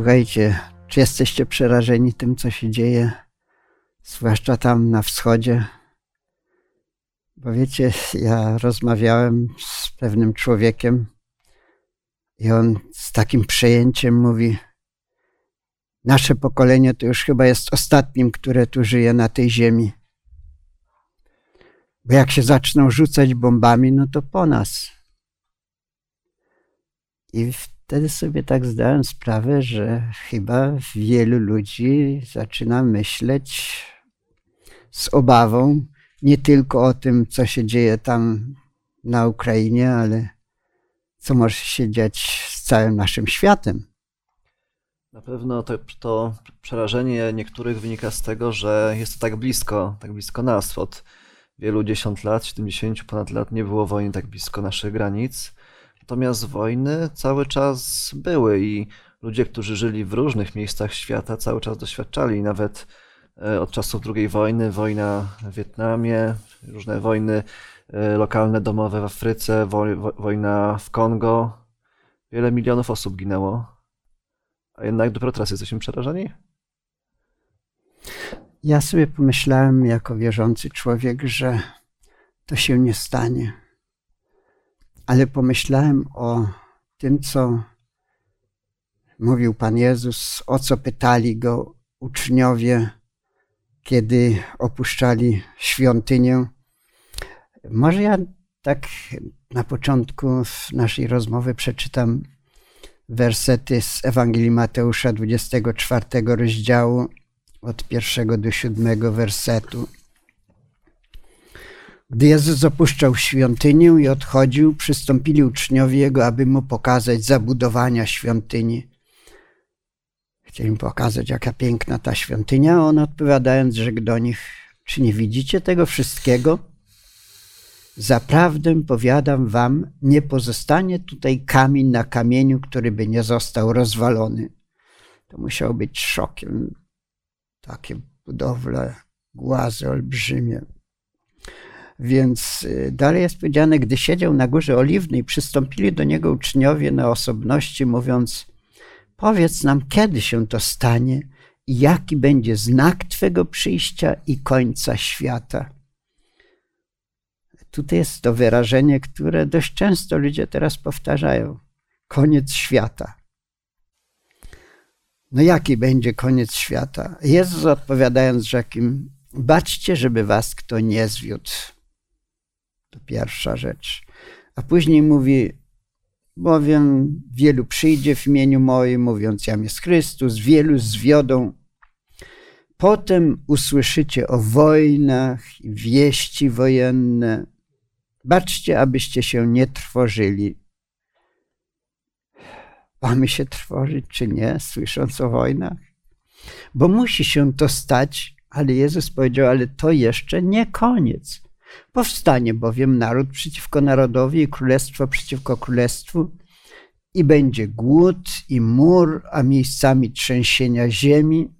Słuchajcie, czy jesteście przerażeni tym, co się dzieje, zwłaszcza tam na wschodzie? Bo wiecie, ja rozmawiałem z pewnym człowiekiem i on z takim przejęciem mówi: Nasze pokolenie to już chyba jest ostatnim, które tu żyje na tej ziemi. Bo jak się zaczną rzucać bombami, no to po nas. I wtedy sobie tak zdałem sprawę, że chyba wielu ludzi zaczyna myśleć z obawą nie tylko o tym, co się dzieje tam na Ukrainie, ale co może się dziać z całym naszym światem. Na pewno to, to przerażenie niektórych wynika z tego, że jest to tak blisko, tak blisko nas. Od wielu dziesiąt lat, 70 ponad lat nie było wojny tak blisko naszych granic. Natomiast wojny cały czas były i ludzie, którzy żyli w różnych miejscach świata, cały czas doświadczali. Nawet e, od czasów II wojny, wojna w Wietnamie, różne wojny e, lokalne, domowe w Afryce, wojna w Kongo. Wiele milionów osób ginęło. A jednak dopiero teraz jesteśmy przerażeni? Ja sobie pomyślałem, jako wierzący człowiek, że to się nie stanie ale pomyślałem o tym, co mówił Pan Jezus, o co pytali go uczniowie, kiedy opuszczali świątynię. Może ja tak na początku naszej rozmowy przeczytam wersety z Ewangelii Mateusza 24 rozdziału od pierwszego do siódmego wersetu. Gdy Jezus opuszczał świątynię i odchodził, przystąpili uczniowie Jego, aby Mu pokazać zabudowania świątyni. Chcieli mu pokazać, jaka piękna ta świątynia, a on odpowiadając, rzekł do nich, czy nie widzicie tego wszystkiego? Zaprawdę powiadam wam, nie pozostanie tutaj kamień na kamieniu, który by nie został rozwalony. To musiało być szokiem. Takie budowle, głazy olbrzymie. Więc y, dalej jest powiedziane, gdy siedział na górze oliwnej, przystąpili do niego uczniowie na osobności, mówiąc: Powiedz nam, kiedy się to stanie i jaki będzie znak Twego przyjścia i końca świata. Tutaj jest to wyrażenie, które dość często ludzie teraz powtarzają: koniec świata. No jaki będzie koniec świata? Jezus odpowiadając rzekł im, baczcie, żeby was kto nie zwiódł. To pierwsza rzecz. A później mówi, bowiem wielu przyjdzie w imieniu moim, mówiąc jam jest Chrystus, wielu zwiodą. Potem usłyszycie o wojnach wieści wojenne. Baczcie, abyście się nie trwożyli. Mamy się trwożyć czy nie, słysząc o wojnach? Bo musi się to stać, ale Jezus powiedział, ale to jeszcze nie koniec. Powstanie bowiem naród przeciwko narodowi i królestwo przeciwko królestwu i będzie głód i mur, a miejscami trzęsienia ziemi.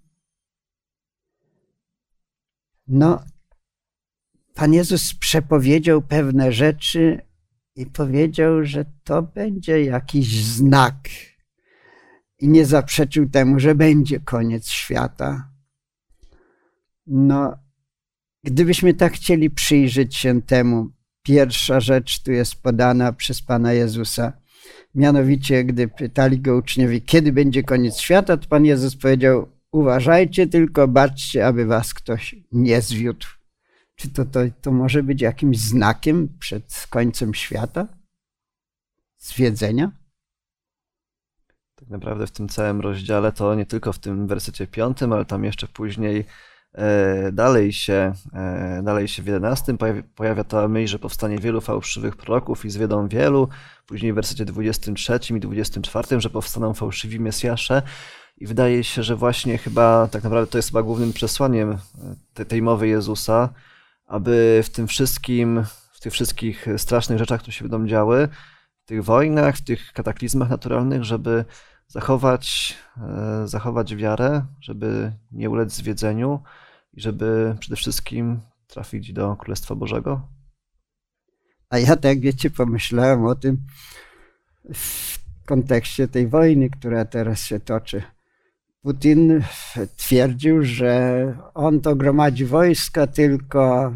No, Pan Jezus przepowiedział pewne rzeczy i powiedział, że to będzie jakiś znak. I nie zaprzeczył temu, że będzie koniec świata. No, Gdybyśmy tak chcieli przyjrzeć się temu, pierwsza rzecz tu jest podana przez Pana Jezusa. Mianowicie, gdy pytali go uczniowie, kiedy będzie koniec świata, to Pan Jezus powiedział: Uważajcie tylko, baczcie, aby was ktoś nie zwiódł. Czy to, to, to może być jakimś znakiem przed końcem świata? Zwiedzenia? Tak naprawdę w tym całym rozdziale to nie tylko w tym wersecie piątym, ale tam jeszcze później dalej się, e, dalej się w 11 pojawia, pojawia ta myśl, że powstanie wielu fałszywych proroków i zwiedą wielu. Później w wersecie 23 i 24, że powstaną fałszywi mesjasze. I wydaje się, że właśnie chyba tak naprawdę to jest chyba głównym przesłaniem tej, tej mowy Jezusa, aby w tym wszystkim, w tych wszystkich strasznych rzeczach, które się będą działy, w tych wojnach, w tych kataklizmach naturalnych, żeby zachować, e, zachować wiarę, żeby nie ulec zwiedzeniu i żeby przede wszystkim trafić do Królestwa Bożego? A ja tak, wiecie, pomyślałem o tym. kontekście tej wojny, która teraz się toczy. Putin twierdził, że on to gromadzi wojska tylko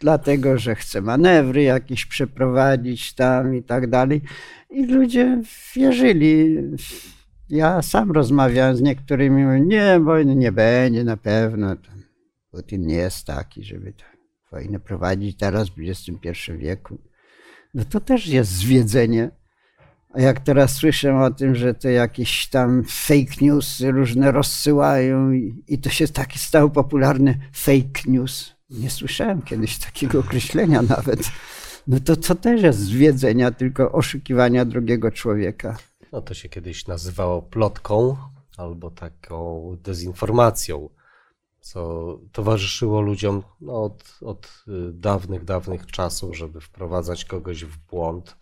dlatego, że chce manewry jakieś przeprowadzić tam i tak dalej. I ludzie wierzyli. Ja sam rozmawiałem z niektórymi, mówię, nie, wojny nie będzie na pewno. Putin nie jest taki, żeby wojnę prowadzić teraz w XXI wieku. No to też jest zwiedzenie a jak teraz słyszę o tym, że to jakieś tam fake news różne rozsyłają i, to się taki stał popularny fake news. Nie słyszałem kiedyś takiego określenia nawet. No to to też jest zwiedzenia, tylko oszukiwania drugiego człowieka. No to się kiedyś nazywało plotką albo taką dezinformacją, co towarzyszyło ludziom no, od, od dawnych, dawnych czasów, żeby wprowadzać kogoś w błąd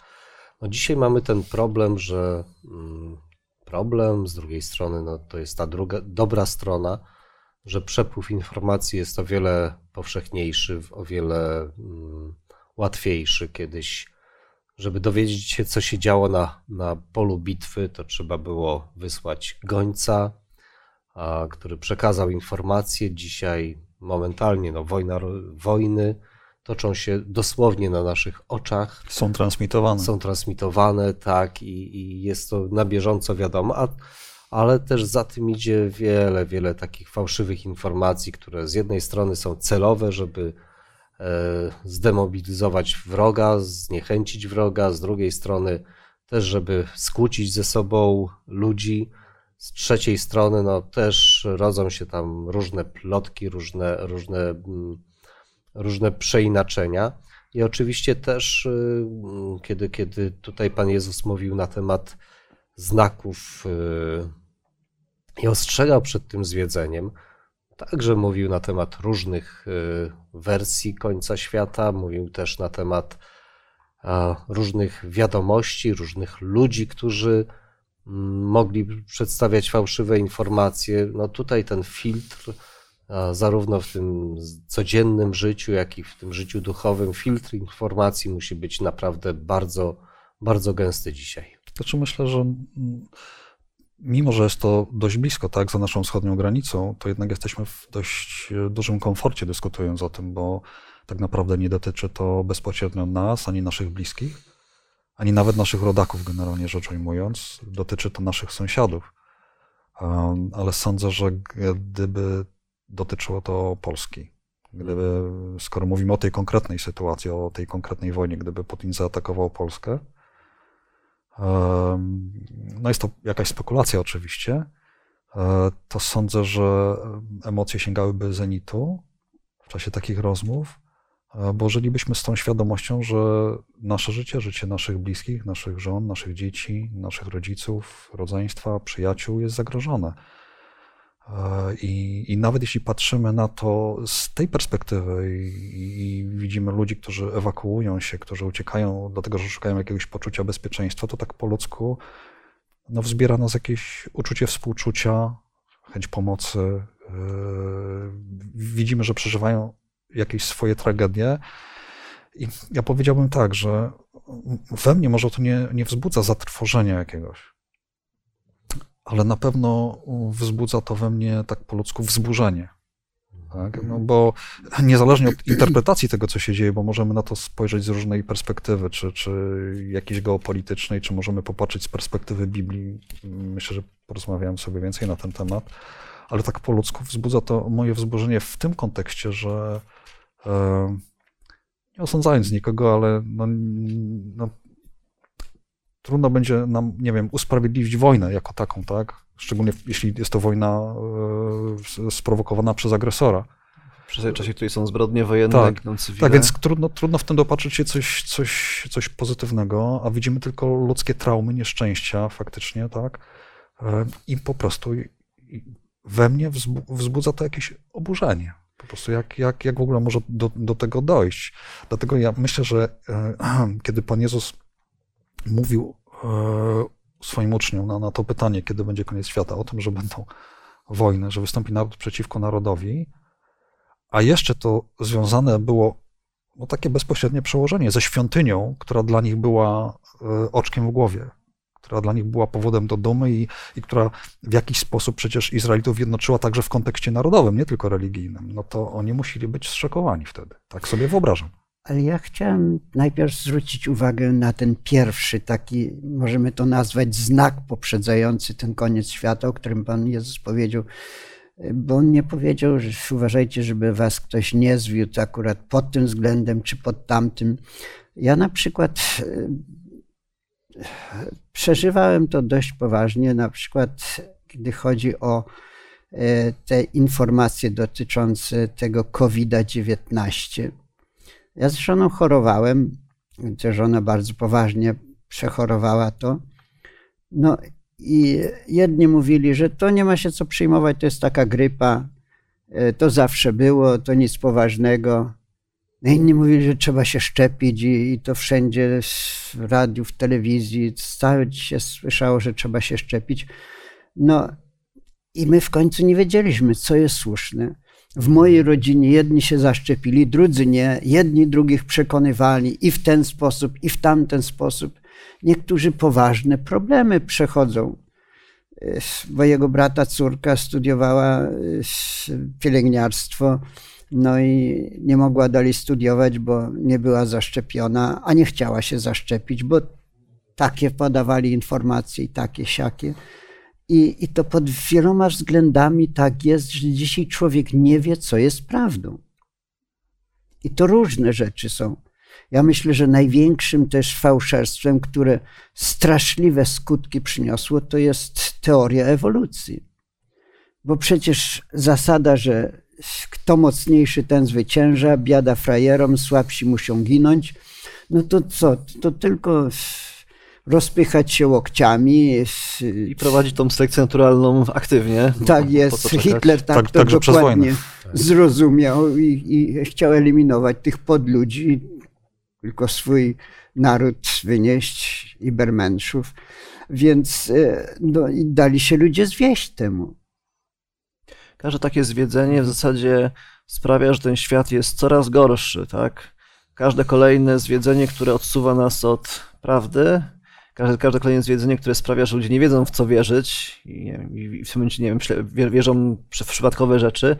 no dzisiaj mamy ten problem, że mm, problem, z drugiej strony no to jest ta druga, dobra strona, że przepływ informacji jest o wiele powszechniejszy, o wiele mm, łatwiejszy. Kiedyś, żeby dowiedzieć się, co się działo na, na polu bitwy, to trzeba było wysłać gońca, a, który przekazał informacje. Dzisiaj momentalnie no, wojna, wojny toczą się dosłownie na naszych oczach. Są transmitowane. Są transmitowane, tak, i, i jest to na bieżąco wiadomo, a, ale też za tym idzie wiele, wiele takich fałszywych informacji, które z jednej strony są celowe, żeby e, zdemobilizować wroga, zniechęcić wroga, z drugiej strony też, żeby skłócić ze sobą ludzi. Z trzeciej strony, no też rodzą się tam różne plotki, różne, różne mm, różne przeinaczenia. I oczywiście też, y, kiedy, kiedy tutaj Pan Jezus mówił na temat znaków y, i ostrzegał przed tym zwiedzeniem, także mówił na temat różnych y, wersji końca świata, mówił też na temat różnych wiadomości, różnych ludzi, którzy mm, mogli przedstawiać fałszywe informacje. No tutaj ten filtr zarówno w tym codziennym życiu, jak i w tym życiu duchowym, filtr informacji musi być naprawdę bardzo, bardzo gęsty dzisiaj. Znaczy myślę, że mimo, że jest to dość blisko, tak, za naszą wschodnią granicą, to jednak jesteśmy w dość dużym komforcie dyskutując o tym, bo tak naprawdę nie dotyczy to bezpośrednio nas, ani naszych bliskich, ani nawet naszych rodaków, generalnie rzecz ujmując. Dotyczy to naszych sąsiadów. Ale sądzę, że gdyby dotyczyło to Polski. Gdyby, skoro mówimy o tej konkretnej sytuacji, o tej konkretnej wojnie, gdyby Putin zaatakował Polskę, no jest to jakaś spekulacja oczywiście, e, to sądzę, że emocje sięgałyby zenitu w czasie takich rozmów, e, bo żylibyśmy z tą świadomością, że nasze życie, życie naszych bliskich, naszych żon, naszych dzieci, naszych rodziców, rodzeństwa, przyjaciół jest zagrożone. I, I, nawet jeśli patrzymy na to z tej perspektywy i, i, widzimy ludzi, którzy ewakuują się, którzy uciekają, dlatego że szukają jakiegoś poczucia bezpieczeństwa, to tak po ludzku no, wzbiera nas jakieś uczucie współczucia, chęć pomocy. Yy, widzimy, że przeżywają jakieś swoje tragedie. I ja powiedziałbym tak, że we mnie może to nie, nie wzbudza zatrwożenia jakiegoś ale na pewno wzbudza to we mnie tak po ludzku wzburzenie. Tak? No bo niezależnie od interpretacji tego, co się dzieje, bo możemy na to spojrzeć z różnej perspektywy, czy, czy jakiejś geopolitycznej, czy możemy popatrzeć z perspektywy Biblii. Myślę, że porozmawiałem sobie więcej na ten temat, ale tak po ludzku wzbudza to moje wzburzenie w tym kontekście, że e, nie osądzając nikogo, ale no, no, trudno będzie nam, nie wiem, usprawiedliwić wojnę jako taką, tak? Szczególnie jeśli jest to wojna e, sprowokowana przez agresora. Przez czasie, której są zbrodnie wojenne, tak, Tak, więc trudno, trudno w tym dopatrzyć się coś, coś, coś pozytywnego, a widzimy tylko ludzkie traumy, nieszczęścia faktycznie, tak? E, I po prostu we mnie wzbudza to jakieś oburzenie. Po prostu jak, jak, jak w ogóle może do, do tego dojść. Dlatego ja myślę, że e, kiedy Pan Jezus mówił e, swoim uczniom na, na to pytanie, kiedy będzie koniec świata, o tym, że będą wojny, że wystąpi naród przeciwko narodowi, a jeszcze to związane było no, takie bezpośrednie przełożenie ze świątynią, która dla nich była e, oczkiem w głowie, która dla nich była powodem do dumy i, i która w jakiś sposób przecież Izraelitów jednoczyła także w kontekście narodowym, nie tylko religijnym, no to oni musieli być zszokowani wtedy. Tak sobie wyobrażam. Ale ja chciałem najpierw zwrócić uwagę na ten pierwszy taki, możemy to nazwać znak poprzedzający ten koniec świata, o którym Pan Jezus powiedział, bo on nie powiedział, że uważajcie, żeby was ktoś nie zwiódł akurat pod tym względem czy pod tamtym. Ja na przykład e, przeżywałem to dość poważnie, na przykład gdy chodzi o e, te informacje dotyczące tego COVID-19 ja z żoną chorowałem, żona bardzo poważnie przechorowała to. No i jedni mówili, że to nie ma się co przyjmować, to jest taka grypa, e, to zawsze było, to nic poważnego. No inni mówili, że trzeba się szczepić i, i to wszędzie w radiu, w telewizji, cały się słyszało, że trzeba się szczepić. No i my w końcu nie wiedzieliśmy, co jest słuszne. W mojej rodzinie jedni się zaszczepili, drudzy nie. Jedni drugich przekonywali i w ten sposób, i w tamten sposób. Niektórzy poważne problemy przechodzą. Bo jego brata córka studiowała pielęgniarstwo, no i nie mogła dalej studiować, bo nie była zaszczepiona, a nie chciała się zaszczepić, bo takie podawali informacje i takie siakie. I, I to pod wieloma względami tak jest, że dzisiaj człowiek nie wie, co jest prawdą. I to różne rzeczy są. Ja myślę, że największym też fałszerstwem, które straszliwe skutki przyniosło, to jest teoria ewolucji. Bo przecież zasada, że kto mocniejszy, ten zwycięża, biada frajerom, słabsi muszą ginąć, no to co? To tylko rozpychać się łokciami. I prowadzić tą selekcję naturalną aktywnie. Tak jest. Hitler tak, tak to dokładnie zrozumiał i, i chciał eliminować tych podludzi, tylko swój naród wynieść, Ibermenszów. Więc e, no, i dali się ludzie zwieść temu. Każde takie zwiedzenie w zasadzie sprawia, że ten świat jest coraz gorszy, tak? Każde kolejne zwiedzenie, które odsuwa nas od prawdy, każde, każde kolejne zwiedzenie, które sprawia, że ludzie nie wiedzą w co wierzyć i, i w tym momencie, nie wiem, wierzą w przypadkowe rzeczy,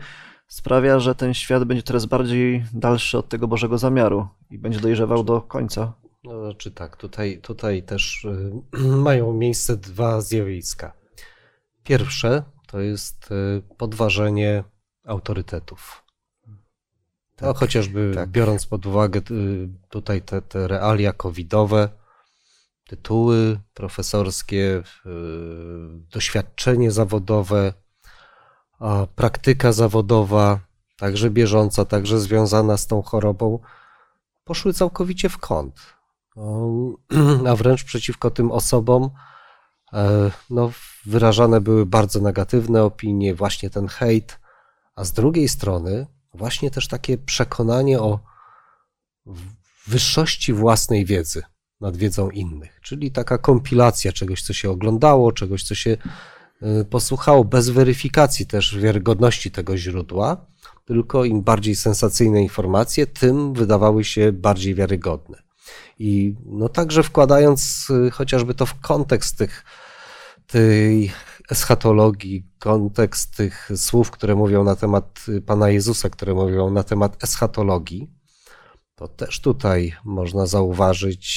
sprawia, że ten świat będzie coraz bardziej dalszy od tego Bożego zamiaru i będzie dojrzewał do końca. No, znaczy tak, tutaj, tutaj też y, mają miejsce dwa zjawiska. Pierwsze to jest y, podważenie autorytetów. Tak, no, chociażby tak. biorąc pod uwagę y, tutaj te, te realia covidowe, tytuły profesorskie, doświadczenie zawodowe, praktyka zawodowa, także bieżąca, także związana z tą chorobą, poszły całkowicie w kąt. A wręcz przeciwko tym osobom e, no, wyrażane były bardzo negatywne opinie, właśnie ten hejt, a z drugiej strony właśnie też takie przekonanie o wyższości własnej wiedzy nad wiedzą innych, czyli taka kompilacja czegoś, co się oglądało, czegoś, co się y, posłuchało, bez weryfikacji też wiarygodności tego źródła, tylko im bardziej sensacyjne informacje, tym wydawały się bardziej wiarygodne. I no także wkładając y, chociażby to w kontekst tych, tej eschatologii, kontekst tych słów, które mówią na temat y, Pana Jezusa, które mówią na temat eschatologii, to też tutaj można zauważyć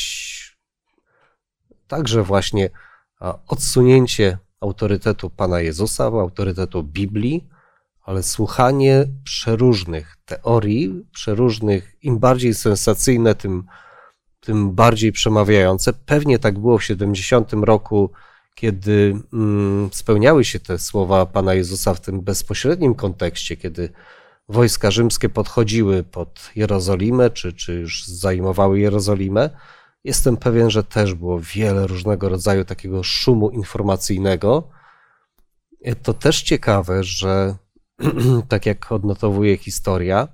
także właśnie odsunięcie autorytetu Pana Jezusa, autorytetu Biblii, ale słuchanie przeróżnych teorii, przeróżnych, im bardziej sensacyjne, tym, tym bardziej przemawiające. Pewnie tak było w 70 roku, kiedy mm, spełniały się te słowa Pana Jezusa w tym bezpośrednim kontekście, kiedy wojska rzymskie podchodziły pod Jerozolimę, czy, czy już zajmowały Jerozolimę, jestem pewien, że też było wiele różnego rodzaju takiego szumu informacyjnego. To też ciekawe, że tak jak odnotowuje historia,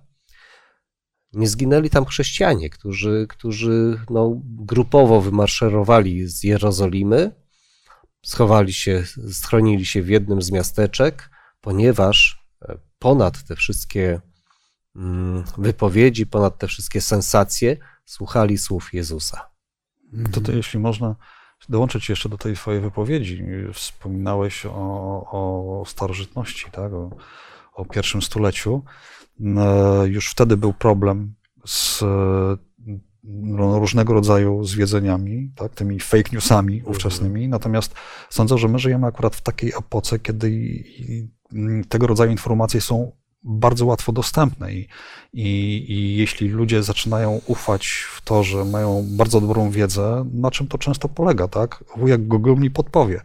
nie zginęli tam chrześcijanie, którzy, którzy no, grupowo wymaszerowali z Jerozolimy, schowali się, schronili się w jednym z miasteczek, ponieważ ponad te wszystkie mm, wypowiedzi, ponad te wszystkie sensacje, słuchali słów Jezusa. To, to jeśli można, dołączyć jeszcze do tej twojej wypowiedzi. Wspominałeś o, o starożytności, tak? o, o pierwszym stuleciu. E, już wtedy był problem z no, różnego rodzaju zwiedzeniami, tak, tymi fake newsami mhm. ówczesnymi. Natomiast sądzę, że my żyjemy akurat w takiej epoce, kiedy tego rodzaju informacje są bardzo łatwo dostępne i, i, i, jeśli ludzie zaczynają ufać w to, że mają bardzo dobrą wiedzę, na czym to często polega, tak? Wujek Google mi podpowie.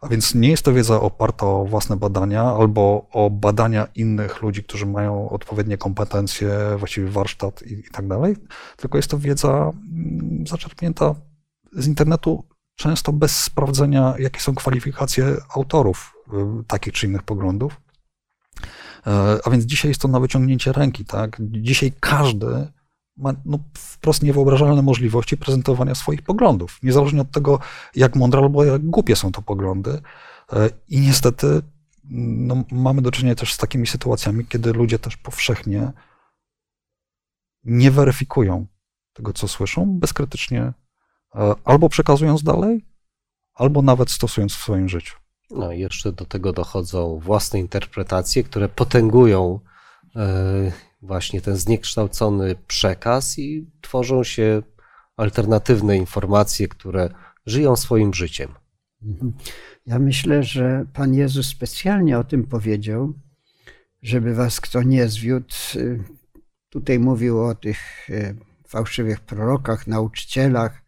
A więc nie jest to wiedza oparta o własne badania albo o badania innych ludzi, którzy mają odpowiednie kompetencje, właściwie warsztat i, i tak dalej, tylko jest to wiedza mm, zaczerpnięta z internetu, często bez sprawdzenia, jakie są kwalifikacje autorów y, takich czy innych poglądów. E, a więc dzisiaj jest to na wyciągnięcie ręki, tak? Dzisiaj każdy ma no, wprost niewyobrażalne możliwości prezentowania swoich poglądów, niezależnie od tego, jak mądre albo jak głupie są to poglądy. E, I niestety no, mamy do czynienia też z takimi sytuacjami, kiedy ludzie też powszechnie nie weryfikują tego, co słyszą, bezkrytycznie albo przekazując dalej, albo nawet stosując w swoim życiu. No i jeszcze do tego dochodzą własne interpretacje, które potęgują e, właśnie ten zniekształcony przekaz i tworzą się alternatywne informacje, które żyją swoim życiem. Mhm. Ja myślę, że Pan Jezus specjalnie o tym powiedział, żeby was kto nie zwiódł. Tutaj mówił o tych e, fałszywych prorokach, nauczycielach,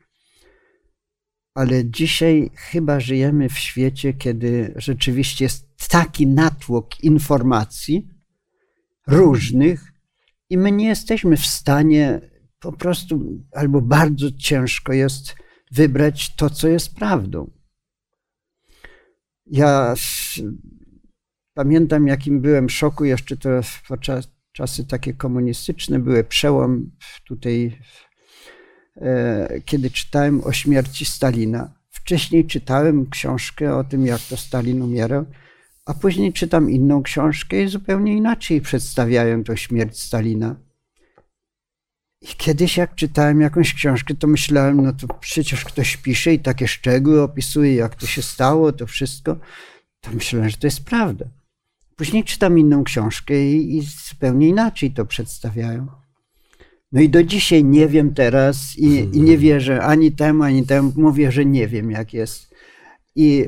ale dzisiaj chyba żyjemy w świecie, kiedy rzeczywiście jest taki natłok informacji różnych, i my nie jesteśmy w stanie po prostu, albo bardzo ciężko jest wybrać to, co jest prawdą. Ja pamiętam, jakim byłem szoku, jeszcze to podczas czasy takie komunistyczne były, przełom tutaj kiedy czytałem o śmierci Stalina. Wcześniej czytałem książkę o tym, jak to Stalin umierał, a później czytam inną książkę i zupełnie inaczej przedstawiają to śmierć Stalina. I kiedyś, jak czytałem jakąś książkę, to myślałem, no to przecież ktoś pisze i takie szczegóły opisuje, jak to się stało, to wszystko. To myślałem, że to jest prawda. Później czytam inną książkę i, i zupełnie inaczej to przedstawiają. No i do dzisiaj nie wiem teraz i, i, nie mhm. wierzę ani temu, ani temu. Mówię, że nie wiem, jak jest. I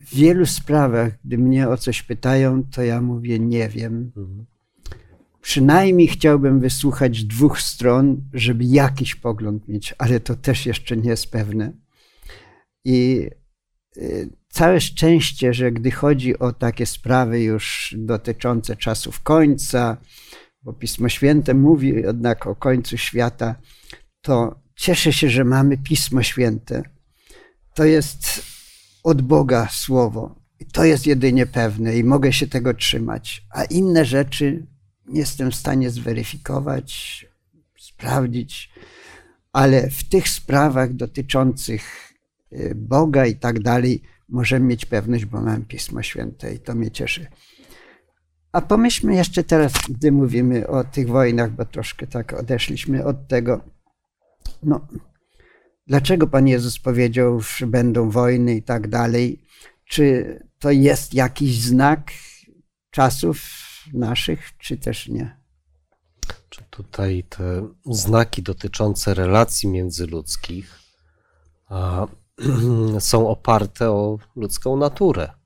w wielu sprawach, gdy mnie o coś pytają, to ja mówię, nie wiem. Mhm. Przynajmniej chciałbym wysłuchać dwóch stron, żeby jakiś pogląd mieć, ale to też jeszcze nie jest pewne. I y, całe szczęście, że gdy chodzi o takie sprawy już dotyczące czasów końca, bo Pismo Święte mówi jednak o końcu świata, to cieszę się, że mamy Pismo Święte. To jest od Boga słowo. I to jest jedynie pewne i mogę się tego trzymać. A inne rzeczy nie jestem w stanie zweryfikować, sprawdzić, ale w tych sprawach dotyczących y, Boga i tak dalej możemy mieć pewność, bo mam Pismo Święte i to mnie cieszy. A pomyślmy jeszcze teraz, gdy mówimy o tych wojnach, bo troszkę tak odeszliśmy od tego. No, dlaczego Pan Jezus powiedział, że będą wojny i tak dalej? Czy to jest jakiś znak czasów naszych, czy też nie? Czy tutaj te znaki dotyczące relacji międzyludzkich są oparte o ludzką naturę?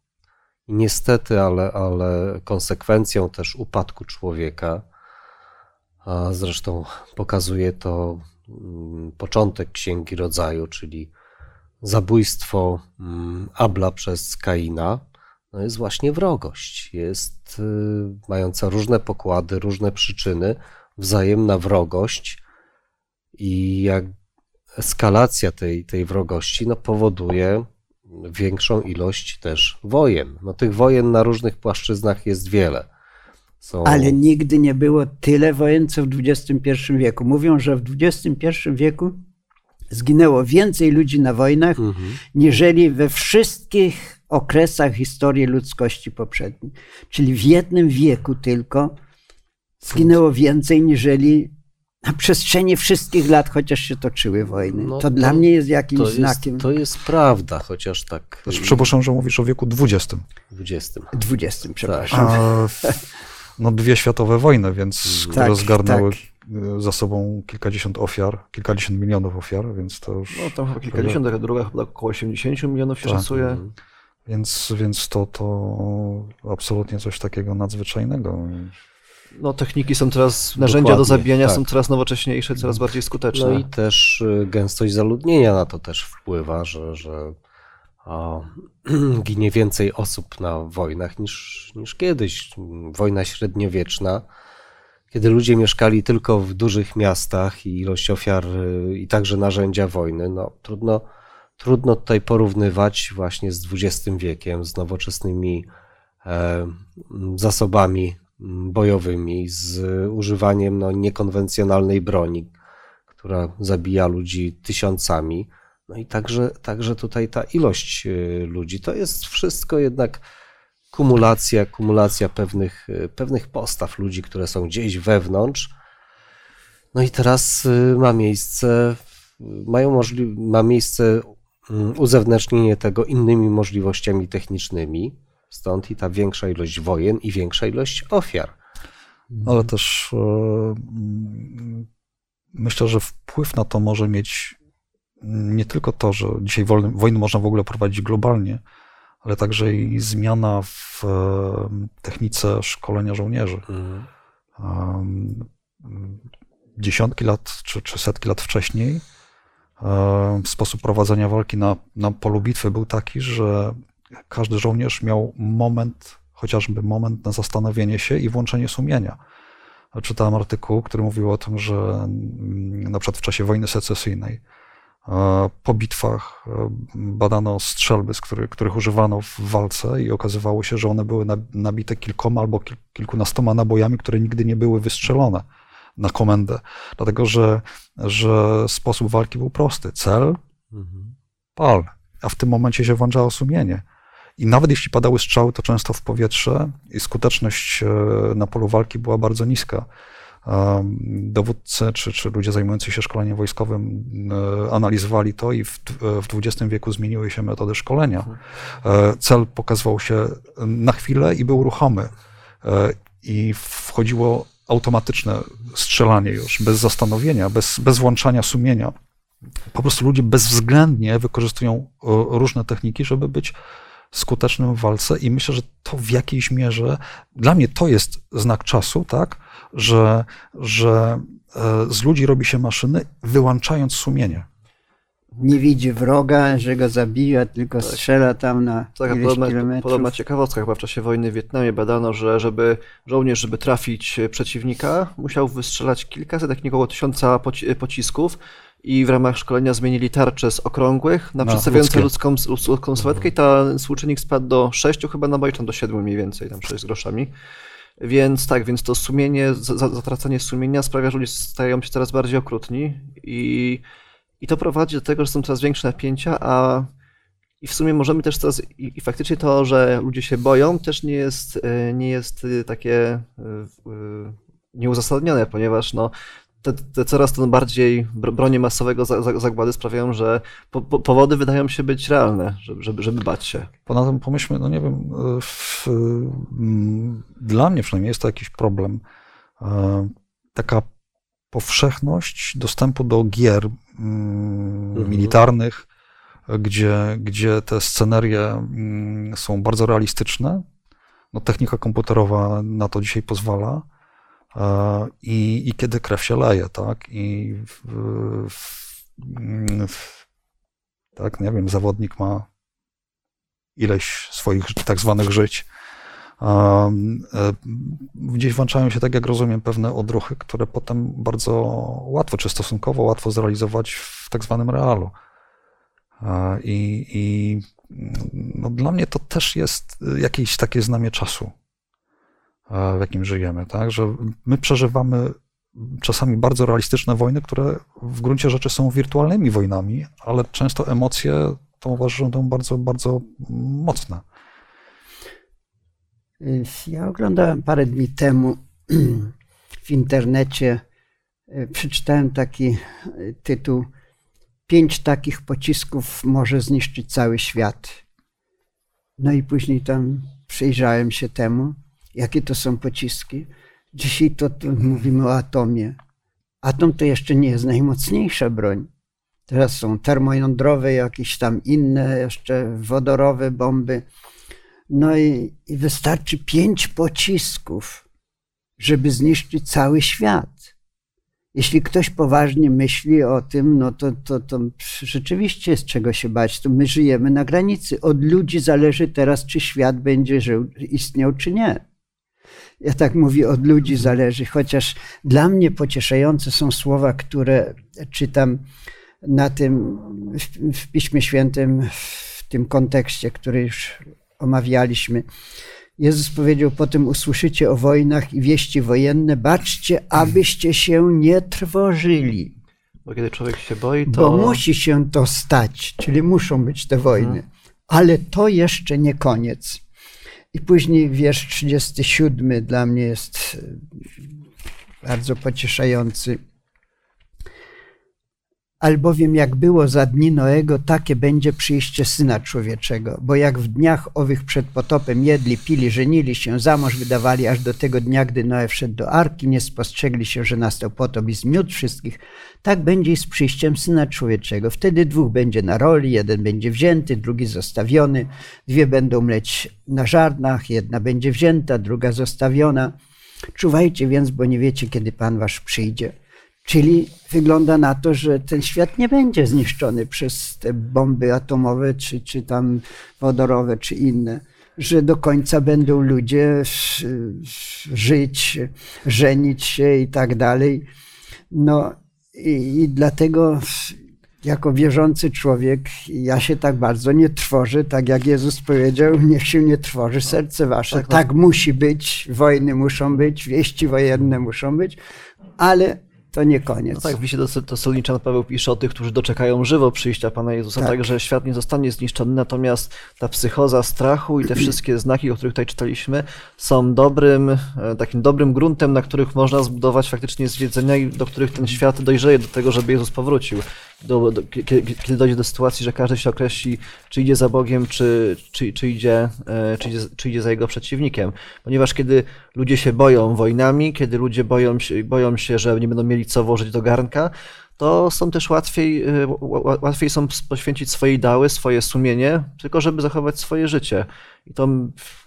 Niestety, ale, ale konsekwencją też upadku człowieka, a zresztą pokazuje to mm, początek Księgi Rodzaju, czyli zabójstwo mm, Abla przez Kaina, no jest właśnie wrogość. Jest y, mająca różne pokłady, różne przyczyny, wzajemna wrogość i jak eskalacja tej, tej wrogości no, powoduje większą ilość też wojen. No, tych wojen na różnych płaszczyznach jest wiele. Są... Ale nigdy nie było tyle wojen, co w XXI wieku. Mówią, że w XXI wieku zginęło więcej ludzi na wojnach, mhm. niżeli we wszystkich okresach historii ludzkości poprzedniej. Czyli w jednym wieku tylko zginęło więcej, niżeli na przestrzeni wszystkich lat, chociaż się toczyły wojny. No to, to- dla mnie jest jakimś To jest, znakiem. to jest prawda, chociaż tak Znaczy, przepraszam, że mówisz o wieku XX. 20. 20, przepraszam. A, no dwie światowe wojny, więc które Tak, zgarnęły tak. za sobą kilkadziesiąt ofiar, kilkadziesiąt milionów ofiar, więc to już, No tam chyba kilkadziesiąt, a druga chyba około 80 milionów się Tak. szacuje. Mhm. więc, więc to, to absolutnie coś takiego nadzwyczajnego. No techniki są teraz, narzędzia do Dokładnie, zabijania tak. są coraz nowocześniejsze, coraz bardziej skuteczne. No i też y, gęstość zaludnienia na to też wpływa, że, że a, ginie więcej osób na wojnach niż, niż kiedyś. Wojna średniowieczna, kiedy ludzie mieszkali tylko w dużych miastach i ilość ofiar y, i także narzędzia wojny, no trudno, trudno tutaj porównywać właśnie z XX wiekiem, z nowoczesnymi e, zasobami bojowymi, z używaniem no, niekonwencjonalnej broni, która zabija ludzi tysiącami. No i także, także tutaj ta ilość y, ludzi to jest wszystko jednak kumulacja, kumulacja pewnych, y, pewnych postaw ludzi, które są gdzieś wewnątrz. No i teraz y, ma miejsce, mają możli- ma miejsce mm, uzewnętrznienie tego innymi możliwościami technicznymi. Stąd i ta większa ilość wojen i większa ilość ofiar. Ale też e, mm, myślę, że wpływ na to może mieć nie tylko to, że dzisiaj wojny, można w ogóle prowadzić globalnie, ale także i zmiana w e, technice szkolenia żołnierzy. Mhm. Dziesiątki lat czy, czy setki lat wcześniej um, sposób prowadzenia walki na, na polu bitwy był taki, że każdy żołnierz miał moment, chociażby moment na zastanowienie się i włączenie sumienia. Czytałem artykuł, który mówił o tym, że mm, na przykład w czasie wojny secesyjnej e, po bitwach e, badano strzelby, z których, których używano w walce i okazywało się, że one były nab- nabite kilkoma albo kil- kilkunastoma nabojami, które nigdy nie były wystrzelone na komendę. Dlatego, że, że sposób walki był prosty. Cel, Mhm. pal. A w tym momencie się włączało sumienie. I nawet jeśli padały strzały, to często w powietrze i skuteczność e, na polu walki była bardzo niska. Dowódcy czy, czy ludzie zajmujący się szkoleniem wojskowym e, analizowali to i w, w XX wieku zmieniły się metody szkolenia. E, Cel pokazywał się na chwilę i był ruchomy. E, I wchodziło automatyczne strzelanie już, bez zastanowienia, bez, bez włączania sumienia. Po prostu ludzie bezwzględnie wykorzystują e, różne techniki, żeby być skutecznym w walce i myślę, że to w jakiejś mierze, dla mnie to jest znak czasu, tak, że, że e, z ludzi robi się maszyny, wyłączając sumienie. Nie widzi wroga, że go zabija, tylko strzela tam na Tak, ileś podobna, kilometrów. podobna ciekawostka, chyba w czasie wojny w Wietnamie badano, że żeby żołnierz, żeby trafić przeciwnika, musiał wystrzelać kilkaset, jak nie około tysiąca poci- pocisków i w ramach szkolenia zmienili tarcze z okrągłych na Na przedstawiające ludzką, ludzką sylwetkę i ten współczynnik spadł do 6 chyba naboi, tam do 7 mniej więcej, tam 6 z groszami. Więc tak, więc to sumienie, za- za- zatracanie sumienia sprawia, że ludzie stają się coraz bardziej okrutni i, i to prowadzi do tego, że są coraz większe napięcia, a i w sumie możemy też teraz, i, i faktycznie to, że ludzie się boją, też nie jest, e, nie jest e, takie e, nieuzasadnione, ponieważ no, te, te coraz to bardziej bro- bronie masowego za- za- zagłady sprawiają, że po, po, powody wydają się być realne, żeby, żeby, bać się. Tym pomyślmy, no nie wiem, w, dla mnie przynajmniej jest to jakiś problem. E, Taka powszechność dostępu do gier mm, Mhm. militarnych, gdzie, gdzie te scenerie mm, są bardzo realistyczne. No, technika komputerowa na to dzisiaj pozwala. E, I, i kiedy krew się leje, tak? I w, w, w, tak, nie wiem, zawodnik ma ileś swoich tak zwanych żyć. E, Gdzieś włączają się, tak jak rozumiem, pewne odruchy, które potem bardzo łatwo, czy stosunkowo łatwo zrealizować w tak zwanym realu. E, I, i no, dla mnie to też jest jakieś takie znamie czasu, e, w jakim żyjemy, tak? Że my przeżywamy czasami bardzo realistyczne wojny, które w gruncie rzeczy są wirtualnymi wojnami, ale często emocje to uważam są bardzo, bardzo mocne. Ja oglądałem parę dni temu w internecie e, przeczytałem taki e, tytuł Pięć takich pocisków może zniszczyć cały świat. No i później tam przyjrzałem się temu, jakie to są pociski. Dzisiaj to, to mówimy o atomie. Atom to jeszcze nie jest najmocniejsza broń. Teraz są termojądrowe, jakieś tam inne, jeszcze wodorowe bomby. No i, i wystarczy pięć pocisków, żeby zniszczyć cały świat. Jeśli ktoś poważnie myśli o tym, no to, to, to rzeczywiście jest czego się bać. To my żyjemy na granicy. Od ludzi zależy teraz, czy świat będzie żył, istniał, czy nie. Ja tak mówię, od ludzi zależy, chociaż dla mnie pocieszające są słowa, które czytam na tym, w, w Piśmie Świętym, w tym kontekście, który już omawialiśmy. Jezus powiedział potem: Usłyszycie o wojnach i wieści wojenne, baczcie, abyście się nie trwożyli. Bo kiedy człowiek się boi, to. Bo musi się to stać, czyli muszą być te wojny. Mhm. Ale to jeszcze nie koniec. I później wiersz 37 dla mnie jest bardzo pocieszający. Albowiem jak było za dni Noego, takie będzie przyjście Syna Człowieczego. Bo jak w dniach owych przed potopem jedli, pili, żenili się, za mąż wydawali, aż do tego dnia, gdy Noe wszedł do Arki, nie spostrzegli się, że nastał potop i zmiótł wszystkich, tak będzie i z przyjściem Syna Człowieczego. Wtedy dwóch będzie na roli, jeden będzie wzięty, drugi zostawiony, dwie będą mleć na żarnach, jedna będzie wzięta, druga zostawiona. Czuwajcie więc, bo nie wiecie, kiedy Pan Wasz przyjdzie. Czyli wygląda na to, że ten świat nie będzie zniszczony przez te bomby atomowe, czy, czy tam wodorowe, czy inne, że do końca będą ludzie żyć, żenić się i tak dalej. No i, i dlatego jako wierzący człowiek ja się tak bardzo nie trwożę, tak jak Jezus powiedział, niech się nie trwoży serce wasze. Tak, tak musi być, wojny muszą być, wieści wojenne muszą być, ale to nie koniec. No tak, w liście do Tesaloniczan Paweł pisze o tych, którzy doczekają żywo przyjścia Pana Jezusa, tak. tak, że świat nie zostanie zniszczony, natomiast ta psychoza strachu i te wszystkie znaki, o których tutaj czytaliśmy, są dobrym, e, takim dobrym gruntem, na których można zbudować faktycznie zwiedzenia i do których ten świat dojrzeje do tego, żeby Jezus powrócił do, do, kiedy dojdzie do sytuacji, że każdy się określi, czy idzie za Bogiem, czy, czy, czy, idzie, e, czy, idzie, czy idzie za jego przeciwnikiem. Ponieważ kiedy ludzie się boją wojnami, kiedy ludzie boją się, boją się, że nie będą mieli co włożyć do garnka, to są też łatwiej, e, łatwiej są poświęcić swoje ideały, swoje sumienie, tylko żeby zachować swoje życie. I to,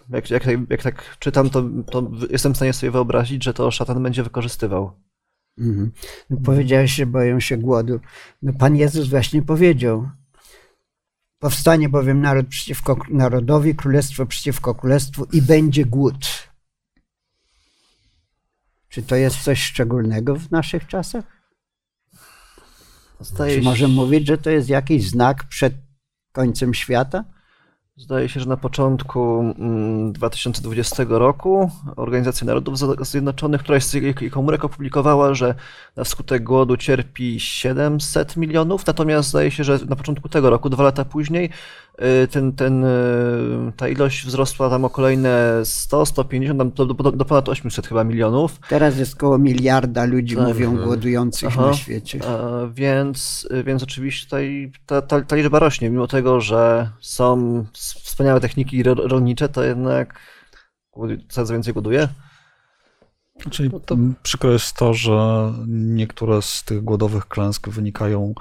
jak, jak, jak tak czytam, to, to jestem w stanie sobie wyobrazić, że to szatan będzie wykorzystywał. Mhm. No, powiedziałeś, że boją się głodu. No, Pan Jezus właśnie powiedział, powstanie bowiem naród przeciwko narodowi, królestwo przeciwko królestwu i będzie głód. Czy to jest coś szczególnego w naszych czasach? Zdaje Czy możemy mówić, że to jest jakiś znak przed końcem świata? Zdaje się, że na początku 2020 mm, roku Organizacja Narodów Zjednoczonych, która jest komórek opublikowała, że na skutek głodu cierpi 700 milionów, natomiast zdaje się, że na początku tego roku, dwa lata później, ten, ten, y, ta ilość wzrosła tam o kolejne 100, 150, do, do, do ponad 800 chyba milionów. Teraz jest około miliarda ludzi, tak. mówią, głodujących Aha. na świecie. A, więc, więc oczywiście tutaj ta, ta, ta liczba rośnie, mimo tego, że są wspaniałe techniki rolnicze, to jednak coraz więcej głoduje. Czyli no to... przykro jest to, że niektóre z tych głodowych klęsk wynikają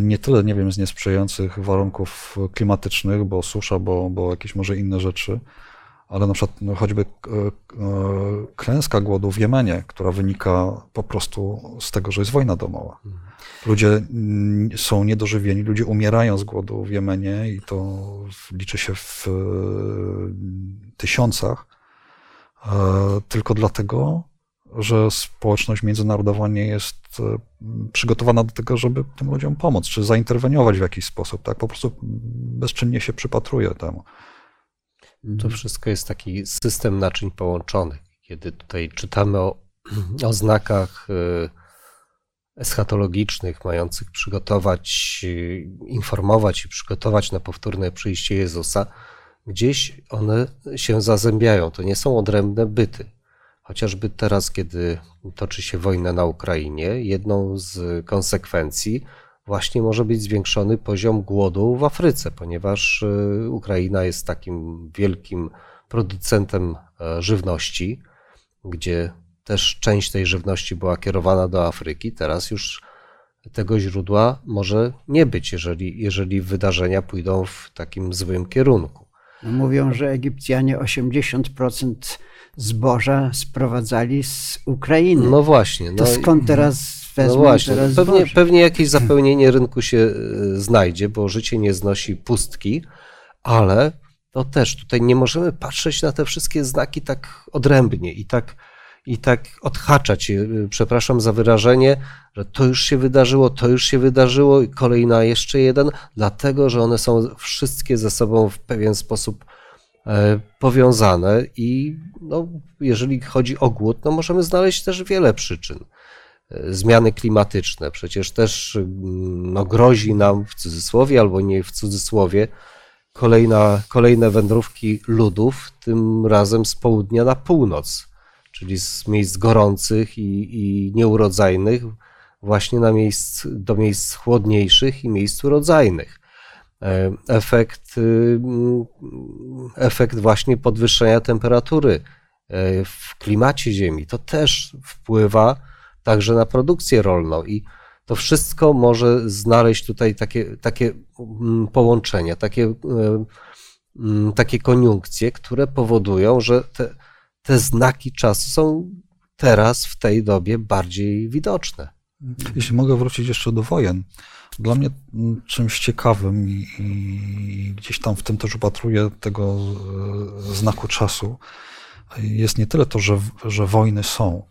nie tyle, nie wiem, z niesprzyjających warunków klimatycznych, bo susza, bo, bo jakieś może inne rzeczy, ale na przykład no, choćby e, e, klęska głodu w Jemenie, która wynika po prostu z tego, że jest wojna domowa. Mhm. Ludzie są niedożywieni, ludzie umierają z głodu w Jemenie i to liczy się w tysiącach, e, tylko dlatego, że społeczność międzynarodowa nie jest e, przygotowana do tego, żeby tym ludziom pomóc, czy zainterweniować w jakiś sposób, tak? Po prostu bezczynnie się przypatruje temu. To wszystko jest taki system naczyń połączonych. Kiedy tutaj czytamy o, o znakach e, eschatologicznych, mających przygotować, y, informować i przygotować na powtórne przyjście Jezusa, gdzieś one się zazębiają. To nie są odrębne byty. Chociażby teraz, kiedy toczy się wojna na Ukrainie, jedną z konsekwencji właśnie może być zwiększony poziom głodu w Afryce, ponieważ y, Ukraina jest takim wielkim producentem e, żywności, gdzie też część tej żywności była kierowana do Afryki. Teraz już tego źródła może nie być, jeżeli, jeżeli wydarzenia pójdą w takim złym kierunku. No mówią, że Egipcjanie 80% zboża sprowadzali z Ukrainy. No właśnie. To no, skąd teraz wezmą no właśnie, teraz pewnie, zboże? pewnie jakieś zapełnienie rynku się e, znajdzie, bo życie nie znosi pustki, ale to też tutaj nie możemy patrzeć na te wszystkie znaki tak odrębnie i tak, i tak odhaczać, je, e, przepraszam za wyrażenie, że to już się wydarzyło, to już się wydarzyło i kolejna jeszcze jeden, dlatego, że one są wszystkie ze sobą w pewien sposób powiązane i no, jeżeli chodzi o głód, no możemy znaleźć też wiele przyczyn. E, Zmiany klimatyczne przecież też mm, no, grozi nam w cudzysłowie albo nie w cudzysłowie kolejna, kolejne wędrówki ludów, tym razem z południa na północ, czyli z miejsc gorących i, i nieurodzajnych właśnie na miejsc, do miejsc chłodniejszych i miejsc urodzajnych. E, Efekt, y, mm, efekt właśnie podwyższenia temperatury e, w klimacie Ziemi to też wpływa także na produkcję rolną i to wszystko może znaleźć tutaj takie, takie mm, połączenia, takie, e, mm, takie koniunkcje, które powodują, że te, te znaki czasu są teraz w tej dobie bardziej widoczne. Jeśli mogę wrócić jeszcze do wojen. Dla mnie mm, czymś ciekawym i, i gdzieś tam w tym też upatruję tego e, znaku czasu, jest nie tyle to, że, że wojny są.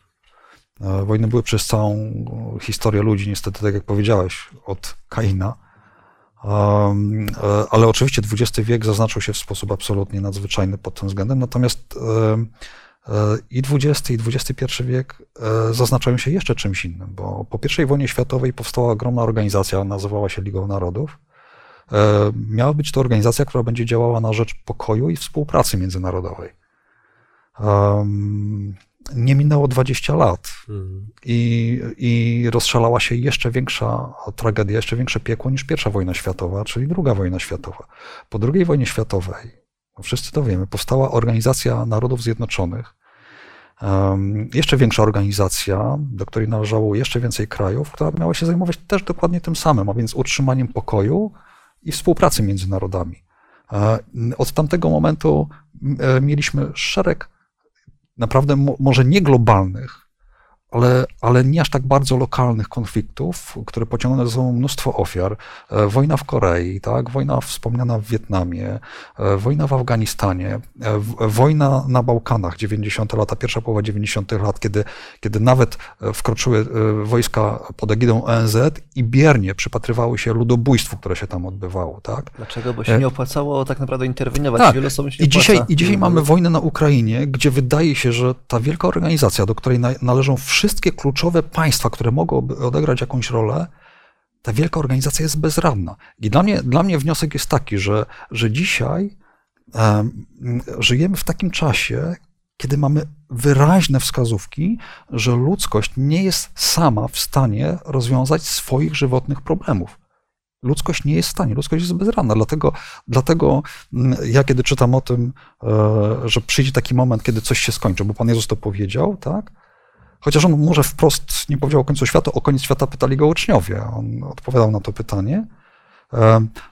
E, Wojny były przez całą historię ludzi, niestety, tak jak powiedziałeś, od Kaina. E, Ale oczywiście XX wiek zaznaczył się w sposób absolutnie nadzwyczajny pod tym względem. Natomiast i XX i XXI wiek e, zaznaczają się jeszcze czymś innym, bo po I wojnie światowej powstała ogromna organizacja, nazywała się Ligą Narodów. E, Miała być to organizacja, która będzie działała na rzecz pokoju i współpracy międzynarodowej. Nie minęło 20 lat i, i rozszalała się jeszcze większa tragedia, jeszcze większe piekło niż pierwsza wojna światowa, czyli druga wojna światowa. Po II wojnie światowej, wszyscy to wiemy, powstała Organizacja Narodów Zjednoczonych, jeszcze większa organizacja, do której należało jeszcze więcej krajów, która miała się zajmować też dokładnie tym samym, a więc utrzymaniem pokoju i współpracy między narodami. E, Od tamtego momentu e, mieliśmy szereg naprawdę mo- może nie globalnych, ale, ale nie aż tak bardzo lokalnych konfliktów, które pociągnęły za sobą mnóstwo ofiar. E, Wojna w Korei, tak? wojna wspomniana w Wietnamie, e, wojna w Afganistanie, e, wojna na Bałkanach, 90. lata, pierwsza połowa 90. lat, kiedy, kiedy nawet wkroczyły wojska pod egidą ONZ i biernie przypatrywały się ludobójstwu, które się tam odbywało. Tak? Dlaczego? Bo się nie opłacało tak naprawdę interweniować. Tak. Osobom się I dzisiaj. I dzisiaj mamy wojnę na Ukrainie, gdzie wydaje się, że ta wielka organizacja, do której na, należą wszystkie kluczowe państwa, które mogą odegrać jakąś rolę, ta wielka organizacja jest bezradna. I dla mnie, dla mnie wniosek jest taki, że, że dzisiaj em, żyjemy w takim czasie, kiedy mamy wyraźne wskazówki, że ludzkość nie jest sama w stanie rozwiązać swoich żywotnych problemów. Ludzkość nie jest w stanie, ludzkość jest bezradna. Dlatego, dlatego mm, ja kiedy czytam o tym, e, że przyjdzie taki moment, kiedy coś się skończy, bo Pan Jezus to powiedział, tak? Chociaż on może wprost nie powiedział o końcu świata, o koniec świata pytali go uczniowie. On odpowiadał na to pytanie.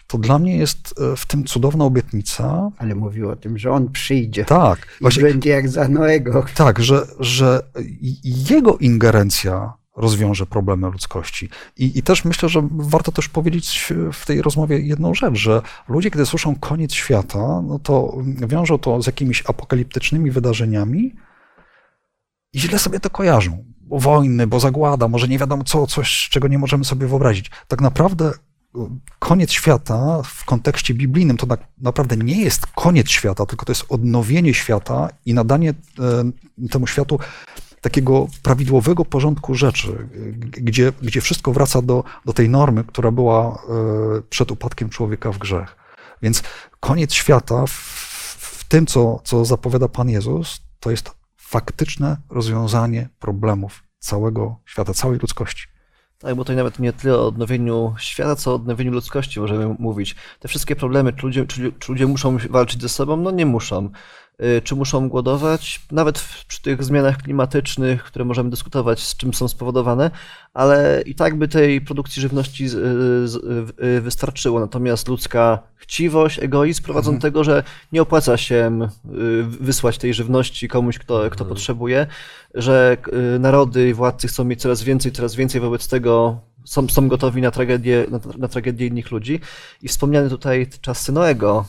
To dla mnie jest e, w tym cudowna obietnica. Ale mówił o tym, że on przyjdzie Tak, i właśnie będzie jak za Noego. tak, że, że jego ingerencja rozwiąże problemy ludzkości. I, I też myślę, że warto też powiedzieć w tej rozmowie jedną rzecz, że ludzie, kiedy słyszą koniec świata, no to wiążą to z jakimiś apokaliptycznymi wydarzeniami i źle sobie to kojarzą. Bo wojny, bo zagłada, może nie wiadomo co, coś, czego nie możemy sobie wyobrazić. Tak naprawdę koniec świata w kontekście biblijnym to tak naprawdę nie jest koniec świata, tylko to jest odnowienie świata i nadanie e, temu światu takiego prawidłowego porządku rzeczy, gdzie, gdzie wszystko wraca do, do tej normy, która była e, przed upadkiem człowieka w grzech. Więc koniec świata w, w tym, co, co zapowiada Pan Jezus, to jest faktyczne rozwiązanie problemów całego świata, całej ludzkości. Tak, bo to nawet nie tyle o odnowieniu świata, co o odnowieniu ludzkości możemy mówić. Te wszystkie problemy, czy ludzie, czy, czy ludzie muszą walczyć ze sobą? No nie muszą. Y, czy muszą głodować? Nawet przy tych zmianach klimatycznych, które możemy dyskutować, z czym są spowodowane, ale i tak by tej produkcji żywności y, wystarczyło. Natomiast ludzka chciwość, egoizm prowadzą mhm. do tego, że nie opłaca się y, wysłać tej żywności komuś, kto, kto mhm. potrzebuje, że narody i władcy chcą mieć coraz więcej, coraz więcej, wobec tego są, są gotowi na tragedię, na, na tragedię innych ludzi. I wspomniany tutaj czas Synoego,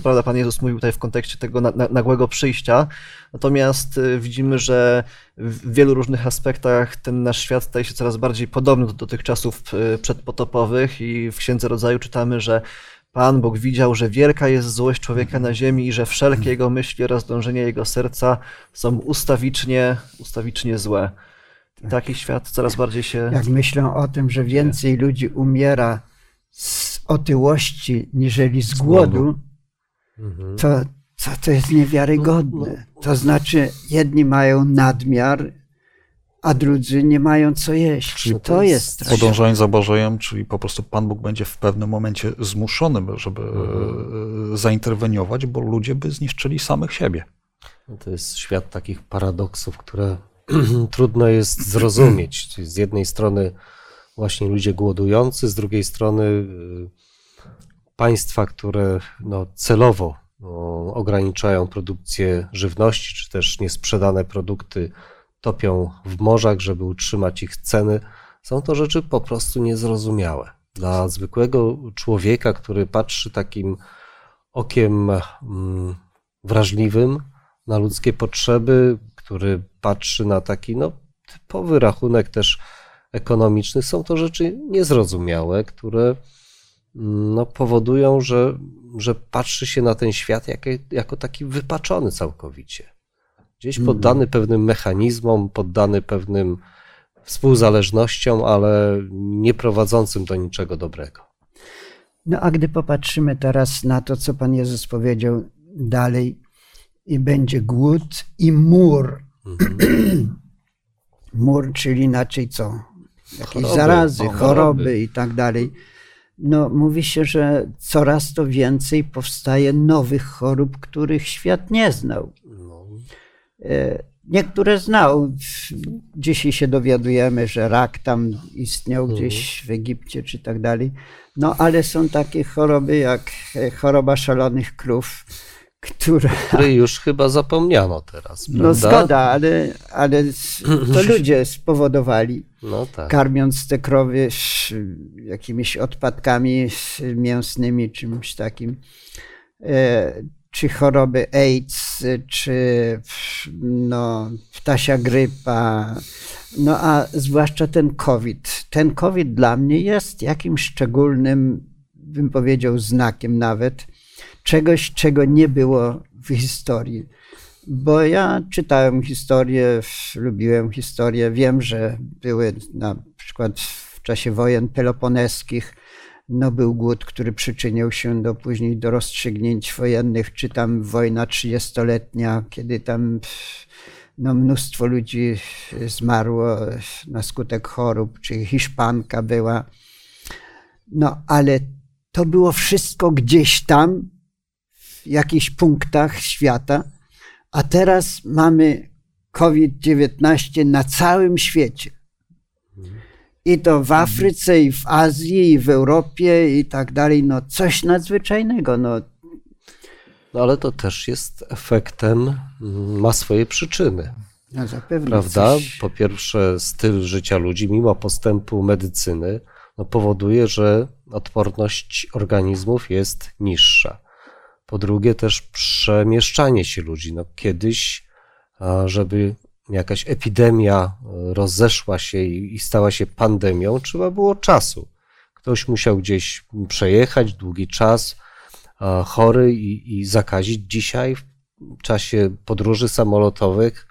co prawda Pan Jezus mówił tutaj w kontekście tego nagłego przyjścia, natomiast y, widzimy, że w wielu różnych aspektach ten nasz świat staje się coraz bardziej podobny do, do tych czasów y, przedpotopowych i w Księdze Rodzaju czytamy, że Pan Bóg widział, że wielka jest złość człowieka na ziemi i że wszelkie jego myśli oraz dążenia jego serca są ustawicznie, ustawicznie złe. Taki świat coraz bardziej się... Jak myślę o tym, że więcej ludzi umiera z otyłości niżeli z głodu, Mhm. to, to, to jest niewiarygodne. To znaczy, jedni mają nadmiar, a drudzy nie mają co jeść. Czyli to jest straszne. Podążając za Bożejem, czyli po prostu Pan Bóg będzie w pewnym momencie zmuszony, żeby mhm. zainterweniować, bo ludzie by zniszczyli samych siebie. No to jest świat takich paradoksów, które trudno jest zrozumieć. Czyli z jednej strony właśnie ludzie głodujący, z drugiej strony y, państwa, które no, celowo no, ograniczają produkcję żywności, czy też niesprzedane produkty topią w morzach, żeby utrzymać ich ceny, są to rzeczy po prostu niezrozumiałe. Dla zwykłego człowieka, który patrzy takim okiem mm, wrażliwym na ludzkie potrzeby, który patrzy na taki no, typowy rachunek też ekonomiczny, są to rzeczy niezrozumiałe, które no, powodują, że, że patrzy się na ten świat jako, jako taki wypaczony całkowicie. Gdzieś mhm. poddany pewnym mechanizmom, poddany pewnym współzależnościom, ale nie prowadzącym do niczego dobrego. No a gdy popatrzymy teraz na to, co Pan Jezus powiedział dalej, i będzie głód i mur. Mhm. mur, czyli inaczej co? Jakieś choroby, zarazy, choroby, choroby i tak dalej no, mówi się, że coraz to więcej powstaje nowych chorób, których świat nie znał. No. E, niektóre znał. Dzisiaj się dowiadujemy, że rak tam istniał mhm. gdzieś w Egipcie czy tak dalej. No ale są takie choroby jak e, choroba szalonych krów, która... Której już chyba zapomniano teraz, no, prawda? No zgoda, ale, ale to ludzie spowodowali, no tak. karmiąc te krowy jakimiś odpadkami mięsnymi, czymś takim. E, czy choroby AIDS, czy no, ptasia grypa, no a zwłaszcza ten COVID. Ten COVID dla mnie jest jakimś szczególnym, bym powiedział, znakiem nawet, czegoś, czego nie było w historii. Bo ja czytałem historię, lubiłem historię, wiem, że były na przykład w czasie wojen peloponeskich, no był głód, który przyczynił się do później do rozstrzygnięć wojennych, czy tam wojna trzydziestoletnia, kiedy tam no, mnóstwo ludzi zmarło na skutek chorób, czy Hiszpanka była. No ale to było wszystko gdzieś tam, w jakichś punktach świata, a teraz mamy COVID-19 na całym świecie. I to w Afryce, i w Azji, i w Europie, i tak dalej. No coś nadzwyczajnego. No. no ale to też jest efektem, ma swoje przyczyny. No zapewne. Prawda? Coś... Po pierwsze, styl życia ludzi, mimo postępu medycyny, no powoduje, że odporność organizmów jest niższa. Po drugie też przemieszczanie się ludzi. No kiedyś, żeby jakaś epidemia e, rozeszła się i stała się pandemią, trzeba było czasu. Ktoś musiał gdzieś przejechać długi czas, chory i, i zakazić. Dzisiaj, w czasie podróży samolotowych,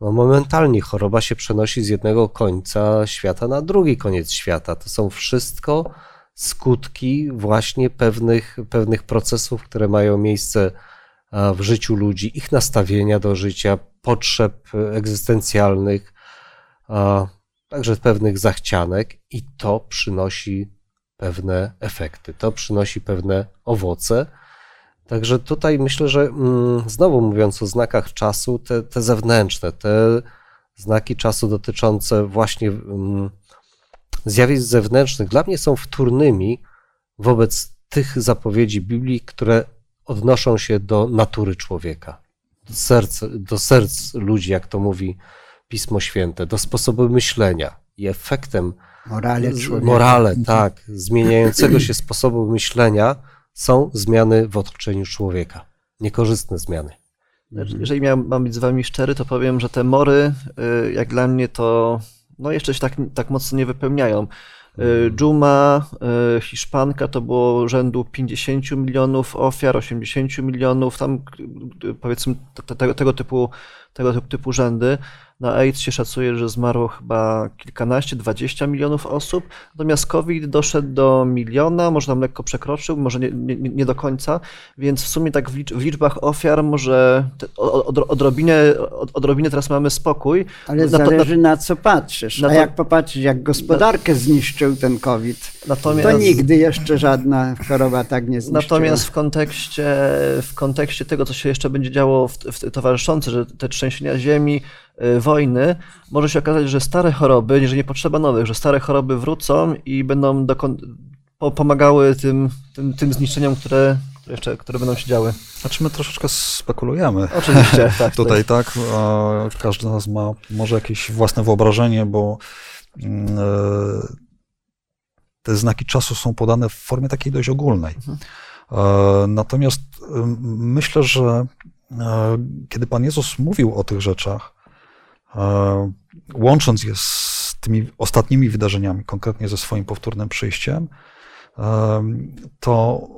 no momentalnie choroba się przenosi z jednego końca świata na drugi koniec świata. To są wszystko skutki właśnie pewnych, pewnych procesów, które mają miejsce w życiu ludzi, ich nastawienia do życia, potrzeb egzystencjalnych, także pewnych zachcianek, i to przynosi pewne efekty, to przynosi pewne owoce. Także tutaj myślę, że mm, znowu mówiąc o znakach czasu, te, te zewnętrzne, te znaki czasu dotyczące właśnie mm, zjawisk zewnętrznych, dla mnie są wtórnymi wobec tych zapowiedzi Biblii, które odnoszą się do natury człowieka, do serc, do serc ludzi, jak to mówi Pismo Święte, do sposobu myślenia. I efektem Morale człowieka. Morale, tak, zmieniającego się sposobu myślenia są zmiany w otoczeniu człowieka. Niekorzystne zmiany. Jeżeli miałem, mam być z wami szczery, to powiem, że te mory, y, jak dla mnie, to no jeszcze się tak, tak mocno nie wypełniają. Y, Dżuma, y, Hiszpanka to było rzędu 50 milionów ofiar, 80 milionów, tam powiedzmy tego, tego typu tego typu rzędy. Na AIDS się szacuje, że zmarło chyba kilkanaście, dwadzieścia milionów osób, natomiast COVID doszedł do miliona, może tam lekko przekroczył, może nie, nie, nie do końca, więc w sumie tak w, licz, w liczbach ofiar może odrobinę, odrobinę teraz mamy spokój. Ale na zależy to, na, na, co patrzysz. Na A jak popatrzysz, jak gospodarkę zniszczył ten COVID, to nigdy jeszcze żadna choroba tak nie zniszczyła. Natomiast w kontekście, w kontekście tego, co się jeszcze będzie działo w, w towarzyszące, że te trzęsienia ziemi, wojny, może się okazać, że stare choroby, że nie potrzeba nowych, że stare choroby wrócą i będą pomagały tym, tym, tym zniszczeniom, które, jeszcze, które będą się działy. Znaczy my troszeczkę spekulujemy. Oczywiście, tak. Tutaj tak, każdy z nas ma może jakieś własne wyobrażenie, bo mm, e, te znaki czasu są podane w formie takiej dość ogólnej. Mhm. E, natomiast myślę, że E, kiedy Pan Jezus mówił o tych rzeczach, e, łącząc je z tymi ostatnimi wydarzeniami, konkretnie ze swoim powtórnym przyjściem, e, to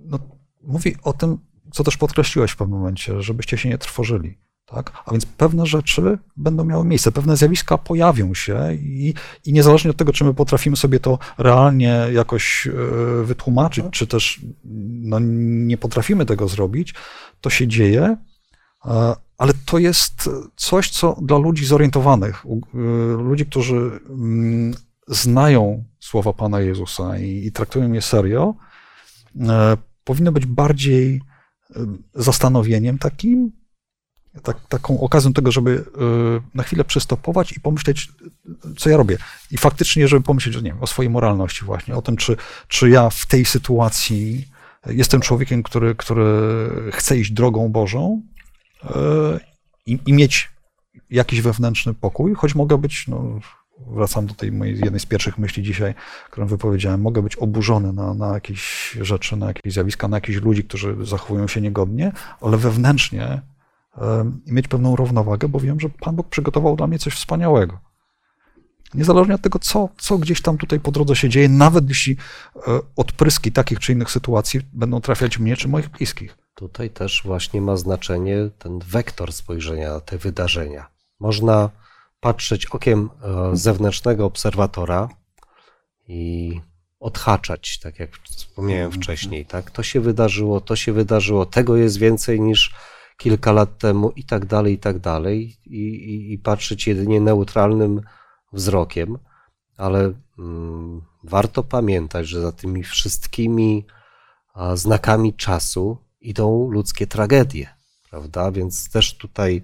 no, mówi o tym, co też podkreśliłeś w pewnym momencie, żebyście się nie trwożyli. Tak? A więc pewne rzeczy będą miały miejsce, pewne zjawiska pojawią się i, i niezależnie od tego, czy my potrafimy sobie to realnie jakoś e, wytłumaczyć, czy też no, nie potrafimy tego zrobić, to się dzieje, e, ale to jest coś, co dla ludzi zorientowanych, e, ludzi, którzy mm, znają słowa Pana Jezusa i, i traktują je serio, powinno być bardziej zastanowieniem takim, tak, taką okazją tego, żeby na chwilę przystopować i pomyśleć, co ja robię. I faktycznie, żeby pomyśleć nie wiem, o swojej moralności właśnie, o tym, czy, czy ja w tej sytuacji jestem człowiekiem, który, który chce iść drogą Bożą i, i mieć jakiś wewnętrzny pokój, choć mogę być, no, wracam do tej mojej jednej z pierwszych myśli dzisiaj, którą wypowiedziałem, mogę być oburzony na, na jakieś rzeczy, na jakieś zjawiska, na jakichś ludzi, którzy zachowują się niegodnie, ale wewnętrznie i mieć pewną równowagę, bo wiem, że Pan Bóg przygotował dla mnie coś wspaniałego. Niezależnie od tego, co, co gdzieś tam tutaj po drodze się dzieje, nawet jeśli e, odpryski takich czy innych sytuacji będą trafiać mnie czy moich bliskich. Tutaj też właśnie ma znaczenie ten wektor spojrzenia na te wydarzenia. Można patrzeć okiem e, zewnętrznego obserwatora i odhaczać, tak jak wspomniałem wcześniej, tak? To się wydarzyło, to się wydarzyło, tego jest więcej niż kilka lat temu i tak dalej, i tak dalej, i, i, i patrzeć jedynie neutralnym wzrokiem, ale mm, warto pamiętać, że za tymi wszystkimi znakami czasu idą ludzkie tragedie, prawda? Więc też tutaj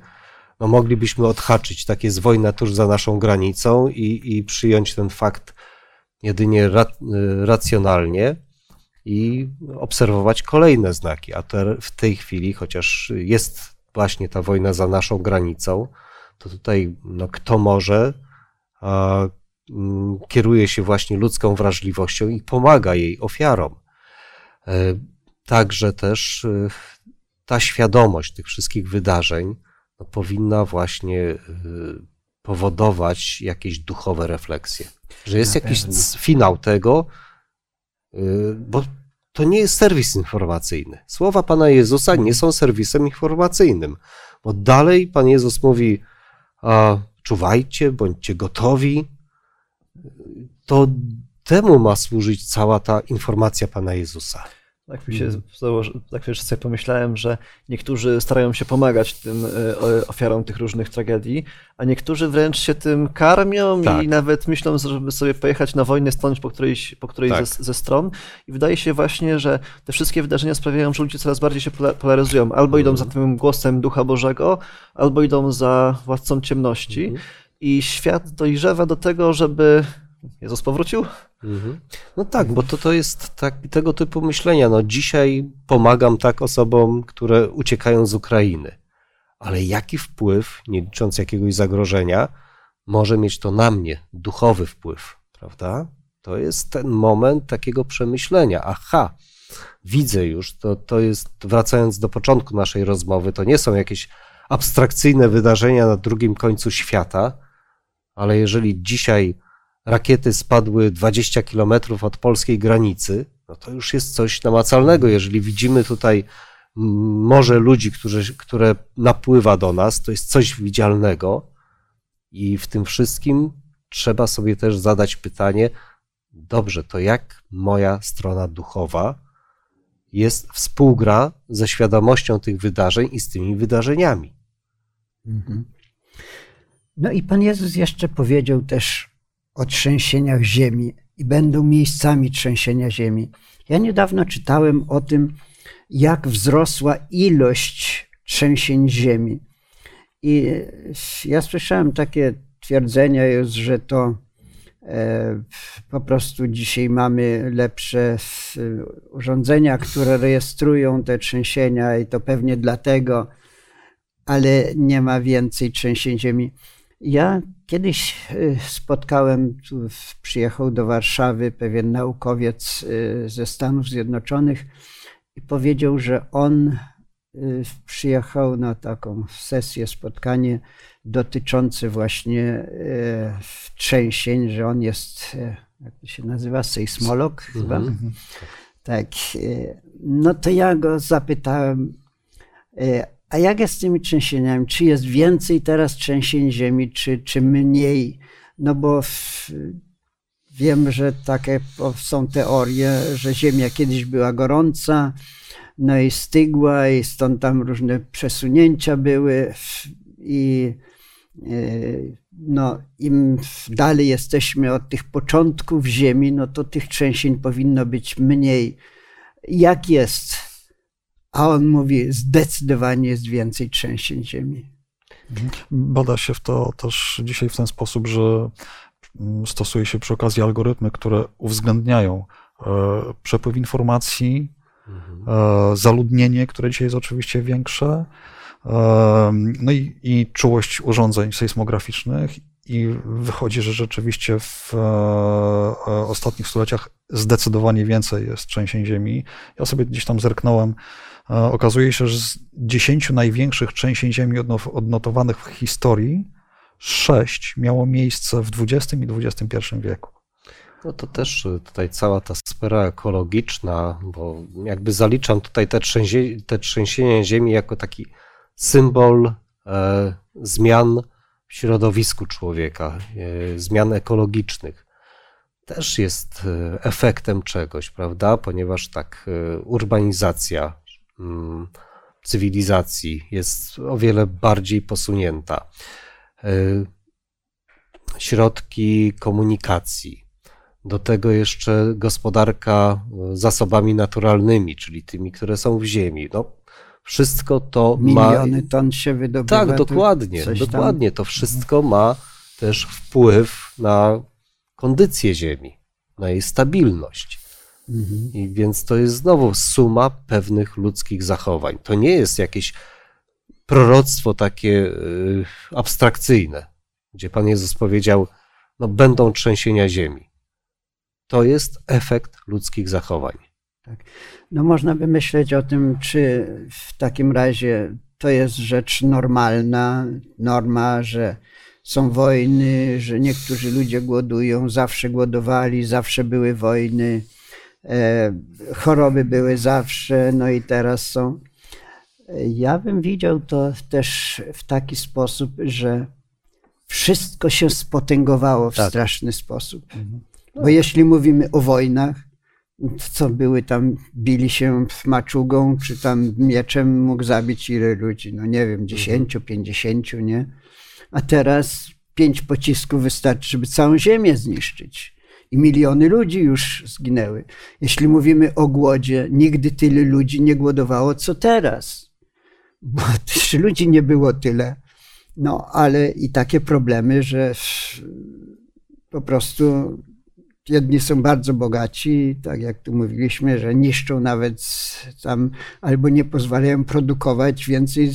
no, moglibyśmy odhaczyć, tak jest wojna tuż za naszą granicą i, i przyjąć ten fakt jedynie ra, racjonalnie, i obserwować kolejne znaki. A te, w tej chwili, chociaż jest właśnie ta wojna za naszą granicą, to tutaj no, kto może, a, mm, kieruje się właśnie ludzką wrażliwością i pomaga jej ofiarom. E, także też e, ta świadomość tych wszystkich wydarzeń no, powinna właśnie e, powodować jakieś duchowe refleksje. Że jest jakiś finał tego, bo to nie jest serwis informacyjny. Słowa Pana Jezusa nie są serwisem informacyjnym, bo dalej Pan Jezus mówi: czuwajcie, bądźcie gotowi. To temu ma służyć cała ta informacja Pana Jezusa. Tak mi się założy, tak wiesz, sobie pomyślałem, że niektórzy starają się pomagać tym e, ofiarom tych różnych tragedii, a niektórzy wręcz się tym karmią tak. i nawet myślą, żeby sobie pojechać na wojnę, stanąć po którejś, po którejś tak. ze, ze, stron. I wydaje się właśnie, że te wszystkie wydarzenia sprawiają, że ludzie coraz bardziej się polaryzują. Albo idą za mhm. tym głosem Ducha Bożego, albo idą za władcą ciemności. Mhm. I świat dojrzewa do tego, żeby Jezus powrócił? Mhm. No tak, bo to, to jest tak, tego typu myślenia. No dzisiaj pomagam tak osobom, które uciekają z Ukrainy. Ale jaki wpływ, nie licząc jakiegoś zagrożenia, może mieć to na mnie, duchowy wpływ, prawda? To jest ten moment takiego przemyślenia. Aha, widzę już, to, to jest, wracając do początku naszej rozmowy, to nie są jakieś abstrakcyjne wydarzenia na drugim końcu świata, ale jeżeli dzisiaj rakiety spadły 20 kilometrów od polskiej granicy, no to już jest coś namacalnego. Jeżeli widzimy tutaj morze ludzi, które napływa do nas, to jest coś widzialnego i w tym wszystkim trzeba sobie też zadać pytanie, dobrze, to jak moja strona duchowa jest współgra ze świadomością tych wydarzeń i z tymi wydarzeniami. Mhm. No i Pan Jezus jeszcze powiedział też o trzęsieniach ziemi i będą miejscami trzęsienia ziemi. Ja niedawno czytałem o tym, jak wzrosła ilość trzęsień ziemi. I ja słyszałem takie twierdzenia już, że to e, po prostu dzisiaj mamy lepsze urządzenia, które rejestrują te trzęsienia i to pewnie dlatego, ale nie ma więcej trzęsień ziemi. Ja kiedyś y, spotkałem, przyjechał do Warszawy pewien naukowiec y, ze Stanów Zjednoczonych i powiedział, że on y, przyjechał na taką sesję, spotkanie dotyczące właśnie trzęsień, że on jest, jak to się nazywa, sejsmolog chyba. Mhm. Tak. No to ja go zapytałem, a jak jest z tymi trzęsieniami? Czy jest więcej teraz trzęsień ziemi, czy, czy mniej? No bo w, wiem, że takie są teorie, że Ziemia kiedyś była gorąca, no i stygła, i stąd tam różne przesunięcia były. I e, no, im dalej jesteśmy od tych początków Ziemi, no to tych trzęsień powinno być mniej. Jak jest? A on mówi, zdecydowanie jest więcej trzęsień ziemi. Bada się w to też dzisiaj w ten sposób, że mm, stosuje się przy okazji algorytmy, które uwzględniają e, przepływ informacji, mhm. E, zaludnienie, które dzisiaj jest oczywiście większe, e, no i, i czułość urządzeń sejsmograficznych i wychodzi, że rzeczywiście w ostatnich stuleciach zdecydowanie więcej jest trzęsień ziemi. Ja sobie gdzieś tam zerknąłem okazuje się, że z 10 największych trzęsień ziemi odnotowanych w historii, 6 miało miejsce w XX i XXI wieku. No to też y, tutaj cała ta sfera ekologiczna, bo jakby zaliczam tutaj te, trzęsie, te trzęsienia ziemi jako taki symbol e, zmian w środowisku człowieka, e, zmian ekologicznych. Też jest e, efektem czegoś, prawda? Ponieważ tak e, urbanizacja cywilizacji jest o wiele bardziej posunięta. E, środki komunikacji, do tego jeszcze gospodarka zasobami naturalnymi, czyli tymi, które są w ziemi. No, wszystko to Miliony ma. Miliony ton się wydobywa. Tak, dokładnie. Dokładnie. To wszystko ma też wpływ na kondycję ziemi, na jej stabilność. Mhm. I więc to jest znowu suma pewnych ludzkich zachowań. To nie jest jakieś proroctwo takie y, abstrakcyjne, gdzie Pan Jezus powiedział, no będą trzęsienia ziemi. To jest efekt ludzkich zachowań. Tak. No można by myśleć o tym, czy w takim razie to jest rzecz normalna, norma, że są wojny, że niektórzy ludzie głodują, zawsze głodowali, zawsze były wojny choroby były zawsze, no i teraz są. Ja bym widział to też w taki sposób, że wszystko się spotęgowało w tak. straszny sposób. Mhm. Bo jeśli mówimy o wojnach, co były tam, bili się maczugą, czy tam mieczem mógł zabić ile ludzi, no nie wiem, 10, 50, nie? A teraz pięć pocisków wystarczy, żeby całą ziemię zniszczyć. I miliony ludzi już zginęły. Jeśli mówimy o głodzie, nigdy tyle ludzi nie głodowało, co teraz. Bo też ludzi nie było tyle. No, ale i takie problemy, że po prostu jedni są bardzo bogaci, tak jak tu mówiliśmy, że niszczą nawet tam albo nie pozwalają produkować więcej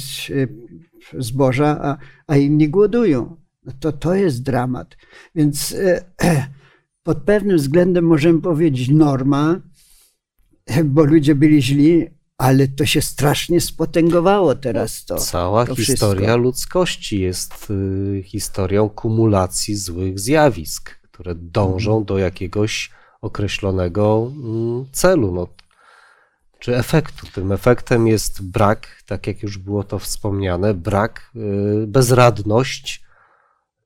zboża, a, a inni głodują. No to to jest dramat. Więc e, pod pewnym względem możemy powiedzieć norma, bo ludzie byli źli, ale to się strasznie spotęgowało teraz to. Cała to historia wszystko. ludzkości jest y, historią kumulacji złych zjawisk, które dążą Mhm. do jakiegoś określonego mm, celu, no, czy efektu. Tym efektem jest brak, tak jak już było to wspomniane, brak, y, bezradność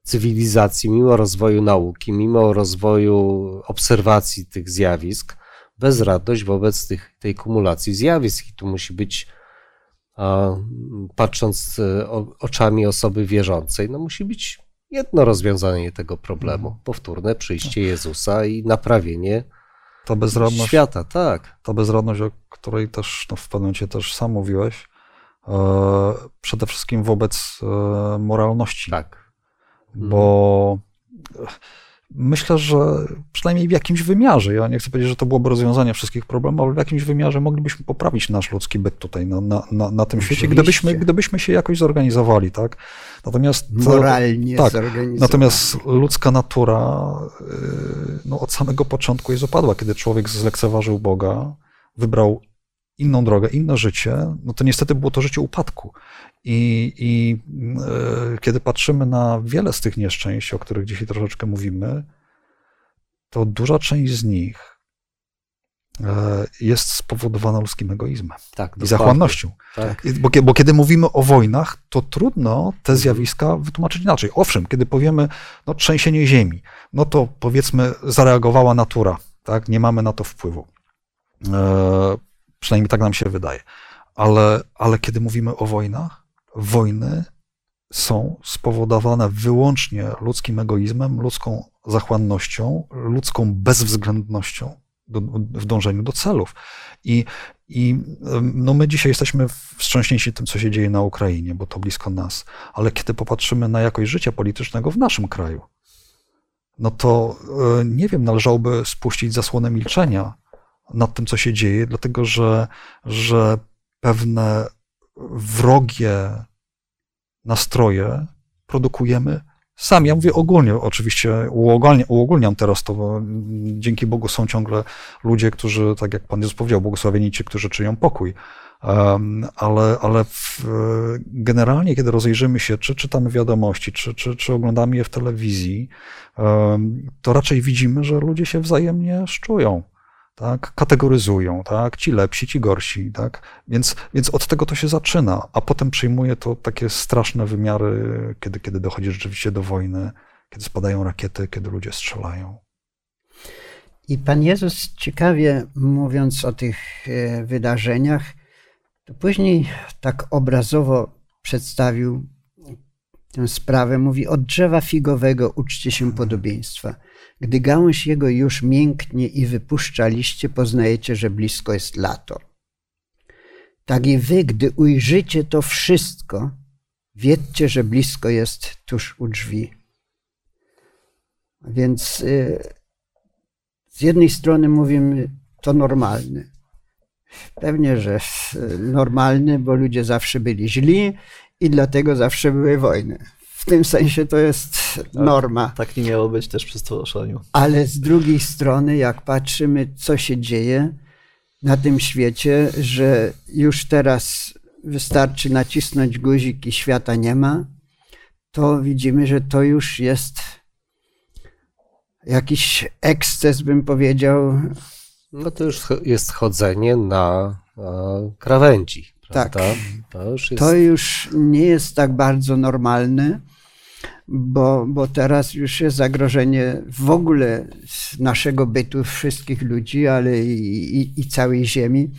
cywilizacji, mimo rozwoju nauki, mimo rozwoju obserwacji tych zjawisk, bezradność wobec tych, tej kumulacji zjawisk. I tu musi być, patrząc e, oczami osoby wierzącej, no musi być jedno rozwiązanie tego problemu. Powtórne przyjście Jezusa i naprawienie Ta bezradność, świata, tak. ta bezradność, o której też no, w pewnym momencie też sam mówiłeś, e, przede wszystkim wobec e, moralności. Tak. Bo myślę, że przynajmniej w jakimś wymiarze, ja nie chcę powiedzieć, że to byłoby rozwiązanie wszystkich problemów, ale w jakimś wymiarze moglibyśmy poprawić nasz ludzki byt tutaj na, na, na, na tym świecie, gdybyśmy, gdybyśmy się jakoś zorganizowali, tak? Natomiast Moralnie tak, zorganizowane. Natomiast ludzka natura yy, no, od samego początku jest opadła. Kiedy człowiek zlekceważył Boga, wybrał inną drogę, inne życie, no to niestety było to życie upadku. I, i yy, kiedy patrzymy na wiele z tych nieszczęść, o których dzisiaj troszeczkę mówimy, to duża część z nich yy, jest spowodowana ludzkim egoizmem tak i zachłannością. Tak. Bo, bo kiedy mówimy o wojnach, to trudno te zjawiska wytłumaczyć inaczej. Owszem, kiedy powiemy no, trzęsienie ziemi, no to powiedzmy zareagowała natura, tak? nie mamy na to wpływu. E, przynajmniej tak nam się wydaje. Ale, ale kiedy mówimy o wojnach, wojny są spowodowane wyłącznie ludzkim egoizmem, ludzką zachłannością, ludzką bezwzględnością do, w dążeniu do celów. I, i no my dzisiaj jesteśmy wstrząśnięci tym, co się dzieje na Ukrainie, bo to blisko nas. Ale kiedy popatrzymy na jakość życia politycznego w naszym kraju, no to e, nie wiem, należałoby spuścić zasłonę milczenia nad tym, co się dzieje, dlatego że, że pewne wrogie nastroje produkujemy sami. Ja mówię ogólnie, oczywiście uogólniam, uogólniam teraz to, bo dzięki Bogu są ciągle ludzie, którzy, tak jak Pan Jezus powiedział, błogosławieni ci, którzy czynią pokój. Ale ale w, generalnie, kiedy rozejrzymy się, czy czytamy wiadomości, czy, czy, czy oglądamy je w telewizji, to raczej widzimy, że ludzie się wzajemnie szczują tak, kategoryzują, tak, ci lepsi, ci gorsi, tak, więc, więc od tego to się zaczyna, a potem przyjmuje to takie straszne wymiary, kiedy, kiedy dochodzi rzeczywiście do wojny, kiedy spadają rakiety, kiedy ludzie strzelają. I Pan Jezus ciekawie mówiąc o tych e, wydarzeniach, to później tak obrazowo przedstawił tę sprawę. Mówi: Od drzewa figowego uczcie się podobieństwa. Gdy gałąź jego już mięknie i wypuszcza liście, poznajecie, że blisko jest lato. Tak i wy, gdy ujrzycie to wszystko, wiedzcie, że blisko jest tuż u drzwi. Więc y, z jednej strony mówimy, to normalny. Pewnie, że normalny, bo ludzie zawsze byli źli i dlatego zawsze były wojny. W tym sensie to jest norma. Tak nie miało być też przy stworzeniu. Ale z drugiej strony, jak patrzymy, co się dzieje na tym świecie, że już teraz wystarczy nacisnąć guzik i świata nie ma, to widzimy, że to już jest jakiś eksces, bym powiedział. No to już jest chodzenie na e, krawędzi. Tak. Prawda? To już jest To już nie jest tak bardzo normalne, bo, bo teraz już jest zagrożenie w ogóle naszego bytu wszystkich ludzi, ale i, i, i całej Ziemi.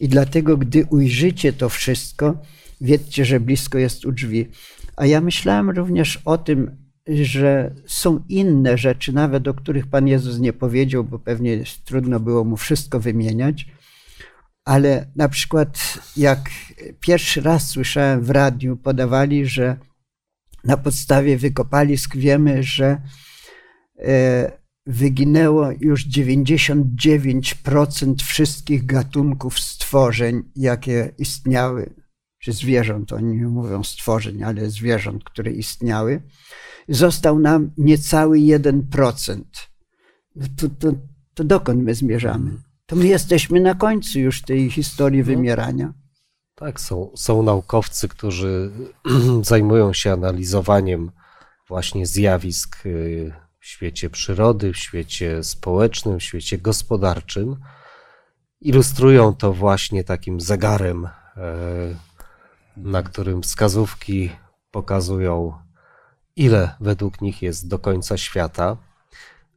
I dlatego, gdy ujrzycie to wszystko, wiedzcie, że blisko jest u drzwi. A ja myślałem również o tym, że są inne rzeczy, nawet o których Pan Jezus nie powiedział, bo pewnie trudno było mu wszystko wymieniać. Ale na przykład, jak pierwszy raz słyszałem w radiu, podawali, że na podstawie wykopalisk wiemy, że e, wyginęło już 99% wszystkich gatunków stworzeń, jakie istniały, czy zwierząt, oni nie mówią stworzeń, ale zwierząt, które istniały. Został nam niecały 1%. No to, to, to dokąd my zmierzamy? To my jesteśmy na końcu już tej historii no. wymierania. Tak, są, są naukowcy, którzy zajmują się analizowaniem właśnie zjawisk y, w świecie przyrody, w świecie społecznym, w świecie gospodarczym. Ilustrują to właśnie takim zegarem, e, na którym wskazówki pokazują, ile według nich jest do końca świata.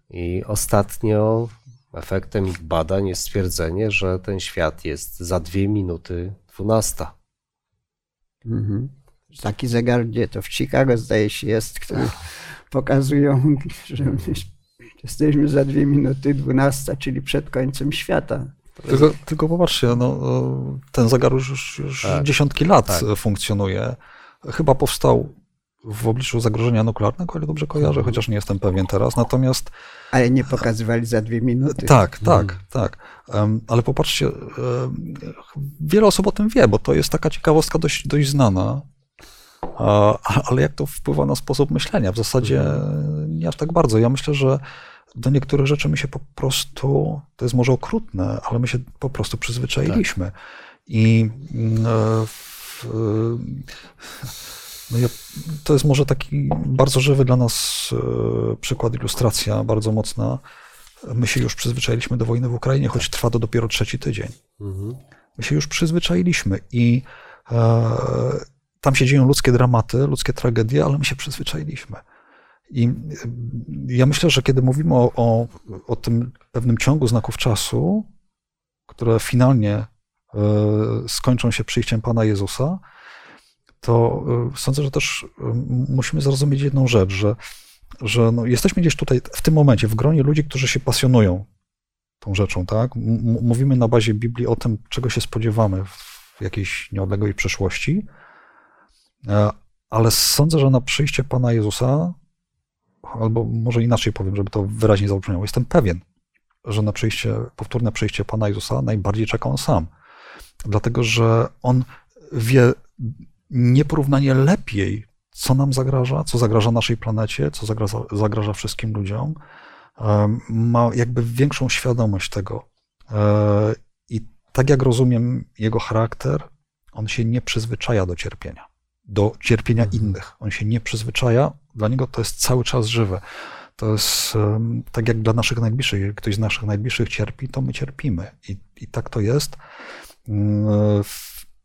I ostatnio efektem ich badań jest stwierdzenie, że ten świat jest za dwie minuty dwunasta. Mhm. Taki zegar gdzie to w Chicago zdaje się jest, który pokazują, że jesteśmy za dwie minuty dwunasta, czyli przed końcem świata. Tylko, tylko popatrzcie, no, ten zegar już, już tak. dziesiątki lat tak. funkcjonuje. Chyba powstał w obliczu zagrożenia nuklearnego, ale dobrze kojarzę, mhm. chociaż nie jestem pewien teraz. Natomiast. Ale nie pokazywali za dwie minuty. Tak, tak, mhm. tak. Ale popatrzcie, wiele osób o tym wie, bo to jest taka ciekawostka dość, dość znana. Ale jak to wpływa na sposób myślenia? W zasadzie nie aż tak bardzo. Ja myślę, że do niektórych rzeczy my się po prostu, to jest może okrutne, ale my się po prostu przyzwyczailiśmy. Tak. I mm, e, w, no ja, to jest może taki bardzo żywy dla nas e, przykład, ilustracja bardzo mocna. My się już przyzwyczailiśmy do wojny w Ukrainie, choć trwa to dopiero trzeci tydzień. Mhm. My się już przyzwyczailiśmy i e, tam się dzieją ludzkie dramaty, ludzkie tragedie, ale my się przyzwyczailiśmy. I e, ja myślę, że kiedy mówimy o, o, o tym pewnym ciągu znaków czasu, które finalnie e, skończą się przyjściem Pana Jezusa, to y, sądzę, że też y, musimy zrozumieć jedną rzecz, że, że no jesteśmy gdzieś tutaj w tym momencie w gronie ludzi, którzy się pasjonują tą rzeczą, tak? M mówimy na bazie Biblii o tym, czego się spodziewamy w jakiejś nieodległej przyszłości, e, ale sądzę, że na przyjście Pana Jezusa, albo może inaczej powiem, żeby to wyraźnie zabrzmiało, jestem pewien, że na przyjście, powtórne przyjście Pana Jezusa najbardziej czeka On sam. Dlatego, że On wie nieporównanie lepiej, co nam zagraża, co zagraża naszej planecie, co zagraża, zagraża wszystkim ludziom. Ma jakby większą świadomość tego. E, I tak jak rozumiem jego charakter, on się nie przyzwyczaja do cierpienia, do cierpienia mhm. innych. On się nie przyzwyczaja, dla niego to jest cały czas żywe. To jest tak jak dla naszych najbliższych. Jak ktoś z naszych najbliższych cierpi, to my cierpimy. I, i tak to jest. Mm, e,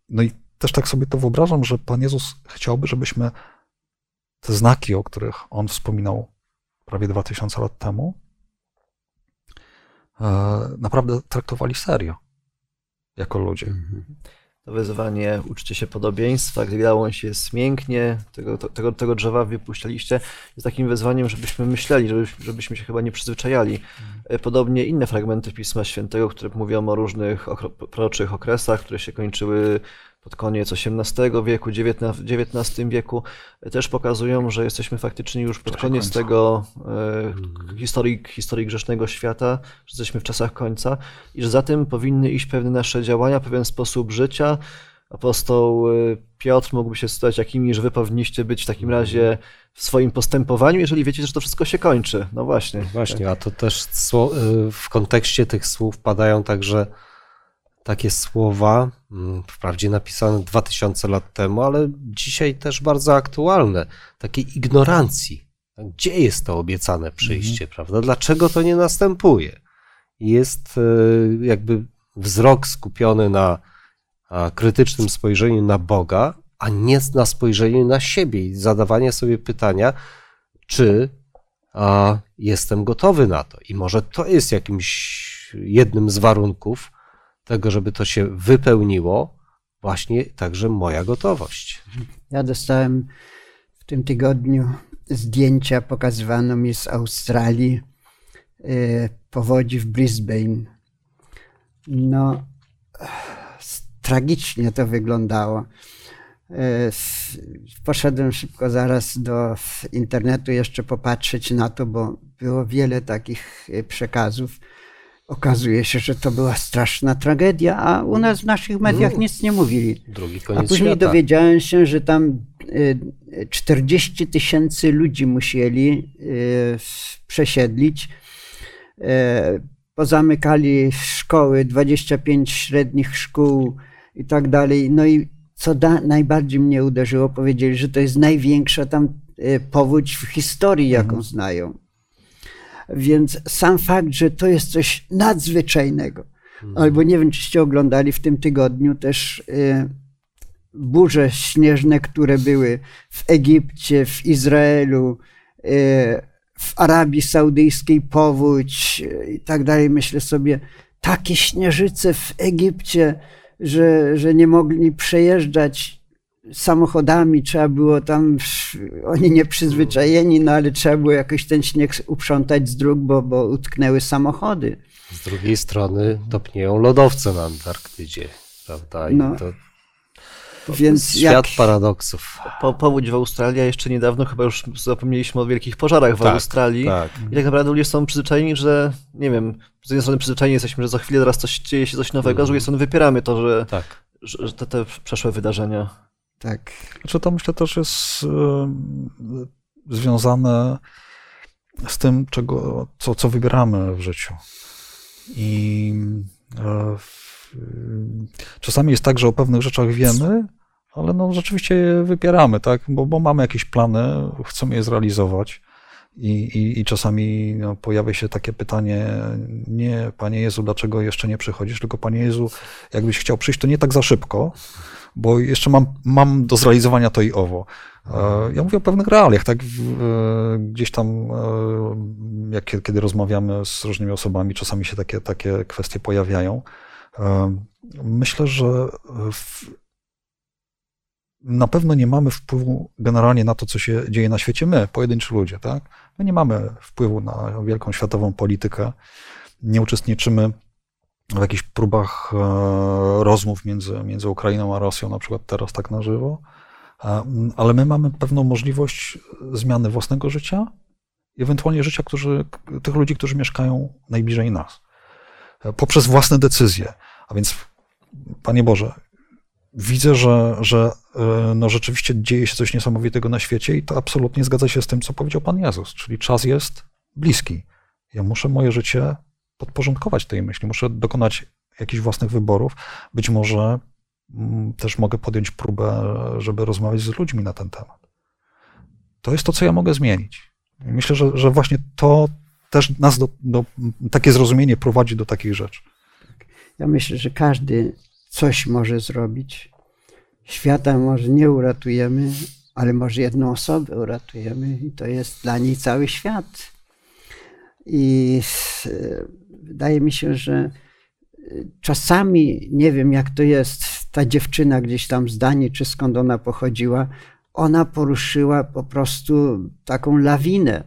no i też tak sobie to wyobrażam, że Pan Jezus chciałby, żebyśmy te znaki, o których On wspominał prawie 2000 lat temu, e, naprawdę traktowali serio jako ludzie. Mhm. To wyzwanie uczcie się podobieństwa, gdy gałąź się mięknie, tego, tego, tego drzewa wypuściliście, jest takim wyzwaniem, żebyśmy myśleli, żebyśmy, żebyśmy się chyba nie przyzwyczajali. Mhm. Podobnie inne fragmenty Pisma Świętego, które mówią o różnych proroczych okresach, które się kończyły pod koniec XVIII wieku, XIX wieku, też pokazują, że jesteśmy faktycznie już pod koniec tego e, historii, historii grzesznego świata, że jesteśmy w czasach końca i że za tym powinny iść pewne nasze działania, pewien sposób życia. Apostoł e, Piotr mógłby się stać jakimi, że wy powinniście być w takim razie w swoim postępowaniu, jeżeli wiecie, że to wszystko się kończy. No właśnie. Właśnie, tak. a to też e, w kontekście tych słów padają także takie słowa, mm, wprawdzie napisane 2000 lat temu, ale dzisiaj też bardzo aktualne, takiej ignorancji. Gdzie jest to obiecane przyjście, mhm. prawda? Dlaczego to nie następuje? Jest e, jakby wzrok skupiony na krytycznym spojrzeniu na Boga, a nie na spojrzenie na siebie i zadawanie sobie pytania, czy a, jestem gotowy na to. I może to jest jakimś jednym z warunków tego, żeby to się wypełniło, właśnie także moja gotowość. Ja dostałem w tym tygodniu zdjęcia pokazywano mi z Australii y, powodzi w Brisbane. No, tragicznie to wyglądało. Y, poszedłem szybko zaraz do internetu jeszcze popatrzeć na to, bo było wiele takich y, przekazów. Okazuje się, że to była straszna tragedia, a u nas w naszych mediach no, nic nie mówili. Drugi koniec a później świata. dowiedziałem się, że tam 40 tysięcy ludzi musieli przesiedlić. Pozamykali szkoły, 25 średnich szkół i tak dalej. No i co da, najbardziej mnie uderzyło, powiedzieli, że to jest największa tam powódź w historii, jaką mhm. znają. Więc sam fakt, że to jest coś nadzwyczajnego, mhm. albo nie wiem, czyście oglądali w tym tygodniu też y, burze śnieżne, które były w Egipcie, w Izraelu, y, w Arabii Saudyjskiej powódź y, i tak dalej. Myślę sobie, takie śnieżyce w Egipcie, że, że nie mogli przejeżdżać samochodami, trzeba było tam, oni nieprzyzwyczajeni, no ale trzeba było jakoś ten śnieg uprzątać z dróg, bo, bo utknęły samochody. Z drugiej strony topnieją lodowce na Antarktydzie, prawda? I no. to, to Więc świat jak... paradoksów. Po, powódź w Australii, a jeszcze niedawno chyba już zapomnieliśmy o wielkich pożarach w tak, Australii. Tak. I tak naprawdę ludzie są przyzwyczajeni, że nie wiem, z jednej strony przyzwyczajeni jesteśmy, że za chwilę teraz coś dzieje się coś nowego, mm. z drugiej strony wypieramy to, że, tak. że, że te, te przeszłe wydarzenia. Tak. Znaczy to myślę też jest związane z tym, czego, co, co wybieramy w życiu. I e, czasami jest tak, że o pewnych rzeczach wiemy, ale no rzeczywiście je wypieramy, tak? Bo, bo mamy jakieś plany, chcemy je zrealizować. I, i, i czasami no, pojawia się takie pytanie, nie, Panie Jezu, dlaczego jeszcze nie przychodzisz, tylko Panie Jezu, jakbyś chciał przyjść, to nie tak za szybko, bo jeszcze mam, mam do zrealizowania to i owo. E, ja mówię o pewnych realiach, tak? Gdzieś tam, e, jak, kiedy rozmawiamy z różnymi osobami, czasami się takie, takie kwestie pojawiają. E, myślę, że w, na pewno nie mamy wpływu generalnie na to, co się dzieje na świecie, my, pojedynczy ludzie, tak? My nie mamy wpływu na wielką światową politykę, nie uczestniczymy w jakichś próbach e, rozmów między, między Ukrainą a Rosją, na przykład teraz tak na żywo, e, ale my mamy pewną możliwość zmiany własnego życia i ewentualnie życia którzy, tych ludzi, którzy mieszkają najbliżej nas, e, poprzez własne decyzje. A więc, Panie Boże, widzę, że, że no rzeczywiście dzieje się coś niesamowitego na świecie i to absolutnie zgadza się z tym, co powiedział Pan Jezus, czyli czas jest bliski. Ja muszę moje życie podporządkować tej myśli, muszę dokonać jakichś własnych wyborów. Być może mm, też mogę podjąć próbę, żeby rozmawiać z ludźmi na ten temat. To jest to, co ja mogę zmienić. Myślę, że, że właśnie to też nas do, do, takie zrozumienie prowadzi do takich rzeczy. Ja myślę, że każdy coś może zrobić. Świata może nie uratujemy, ale może jedną osobę uratujemy i to jest dla niej cały świat. I wydaje mi się, że y, czasami, nie wiem jak to jest, ta dziewczyna gdzieś tam z Danii, czy skąd ona pochodziła, ona poruszyła po prostu taką lawinę.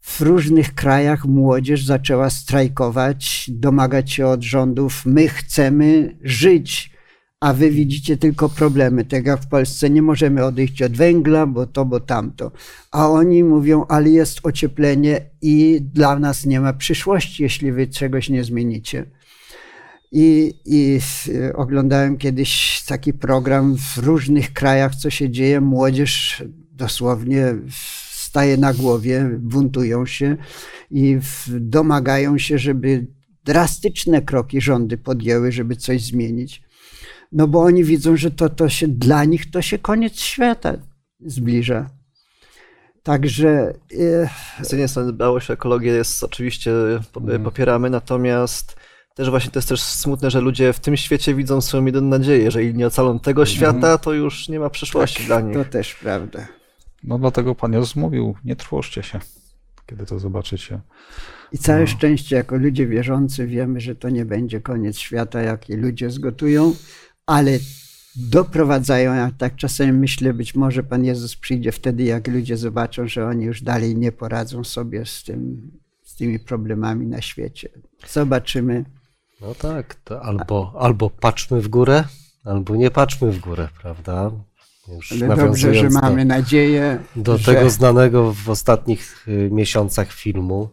W różnych krajach młodzież zaczęła strajkować, domagać się od rządów: My chcemy żyć, a wy widzicie tylko problemy. Tak jak w Polsce nie możemy odejść od węgla, bo to, bo tamto. A oni mówią, ale jest ocieplenie i dla nas nie ma przyszłości, jeśli wy czegoś nie zmienicie. I, I, oglądałem kiedyś taki program w różnych krajach, co się dzieje. Młodzież dosłownie staje na głowie, buntują się i domagają się, żeby drastyczne kroki rządy podjęły, żeby coś zmienić no bo oni widzą, że to, to się dla nich to się koniec świata zbliża. Także. Z jednej strony dbałość o ekologię jest oczywiście mhm. popieramy, natomiast też właśnie to jest też smutne, że ludzie w tym świecie widzą swoją jedyną nadzieję. Jeżeli nie ocalą tego Mhm. świata, to już nie ma przyszłości dla nich. To też prawda. No dlatego Pan Jezus mówił, nie trwożcie się, kiedy to zobaczycie. I całe No. szczęście, jako ludzie wierzący, wiemy, że to nie będzie koniec świata, jaki ludzie zgotują, ale doprowadzają, ja tak czasem myślę, być może Pan Jezus przyjdzie wtedy, jak ludzie zobaczą, że oni już dalej nie poradzą sobie z, tym, z tymi problemami na świecie. Zobaczymy. No tak, albo, albo patrzmy w górę, albo nie patrzmy w górę, prawda? Już Ale dobrze, że nawiązując do- mamy nadzieję, Do że tego znanego w ostatnich y, miesiącach filmu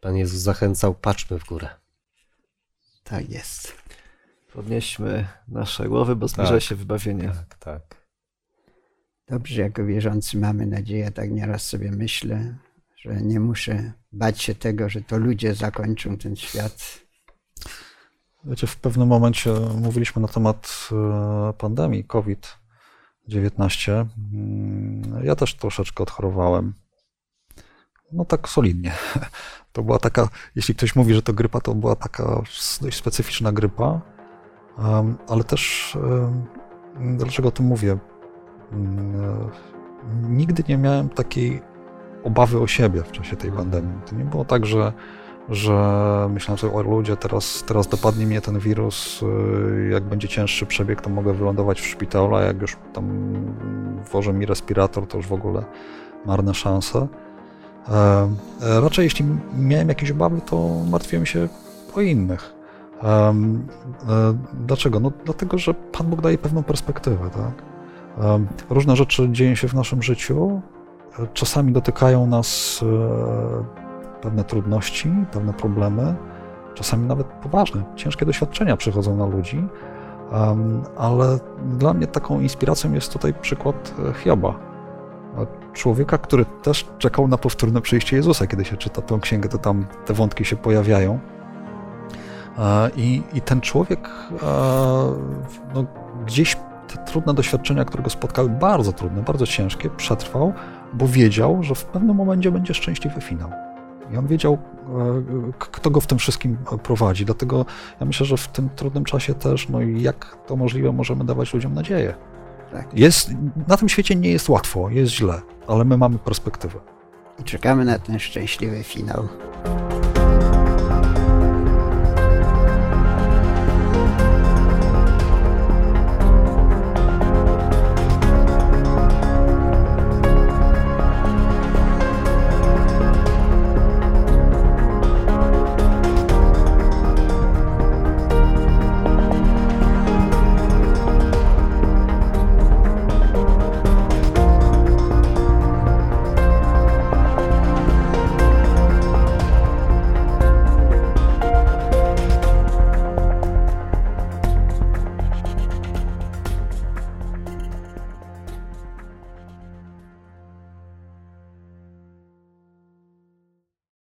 Pan Jezus zachęcał, patrzmy w górę. tak jest. Podnieśmy nasze głowy, bo zbliża Tak. się wybawienie. Tak, tak. Dobrze, jako wierzący mamy nadzieję, tak nieraz sobie myślę, że nie muszę bać się tego, że to ludzie zakończą ten świat. Wiecie, w pewnym momencie mówiliśmy na temat e, pandemii COVID-19. Mm, Ja też troszeczkę odchorowałem. No tak solidnie. To była taka, jeśli ktoś mówi, że to grypa, to była taka dość specyficzna grypa, ale też dlaczego o tym mówię? Mm, e, Nigdy nie miałem takiej obawy o siebie w czasie tej pandemii. To nie było tak, że że myślałem sobie, o ludzie, teraz, teraz dopadnie mnie ten wirus, y, jak będzie cięższy przebieg, to mogę wylądować w szpitalu, a jak już tam włożę mi respirator, to już w ogóle marne szanse. E, Raczej jeśli miałem jakieś obawy, to martwiłem się o innych. Em, e, Dlaczego? No dlatego, że Pan Bóg daje pewną perspektywę, tak? Em, Różne rzeczy dzieją się w naszym życiu, czasami dotykają nas e, pewne trudności, pewne problemy, czasami nawet poważne, ciężkie doświadczenia przychodzą na ludzi, em, ale dla mnie taką inspiracją jest tutaj przykład e, Hioba. E, Człowieka, który też czekał na powtórne przyjście Jezusa. Kiedy się czyta tę księgę, to tam te wątki się pojawiają. I, i ten człowiek no, gdzieś te trudne doświadczenia, które go spotkały, bardzo trudne, bardzo ciężkie, przetrwał, bo wiedział, że w pewnym momencie będzie szczęśliwy finał. I on wiedział, e, kto go w tym wszystkim prowadzi. Dlatego ja myślę, że w tym trudnym czasie też, no i jak to możliwe, możemy dawać ludziom nadzieję. Tak. Jest, na tym świecie nie jest łatwo, jest źle, ale my mamy perspektywę. I czekamy na ten szczęśliwy finał.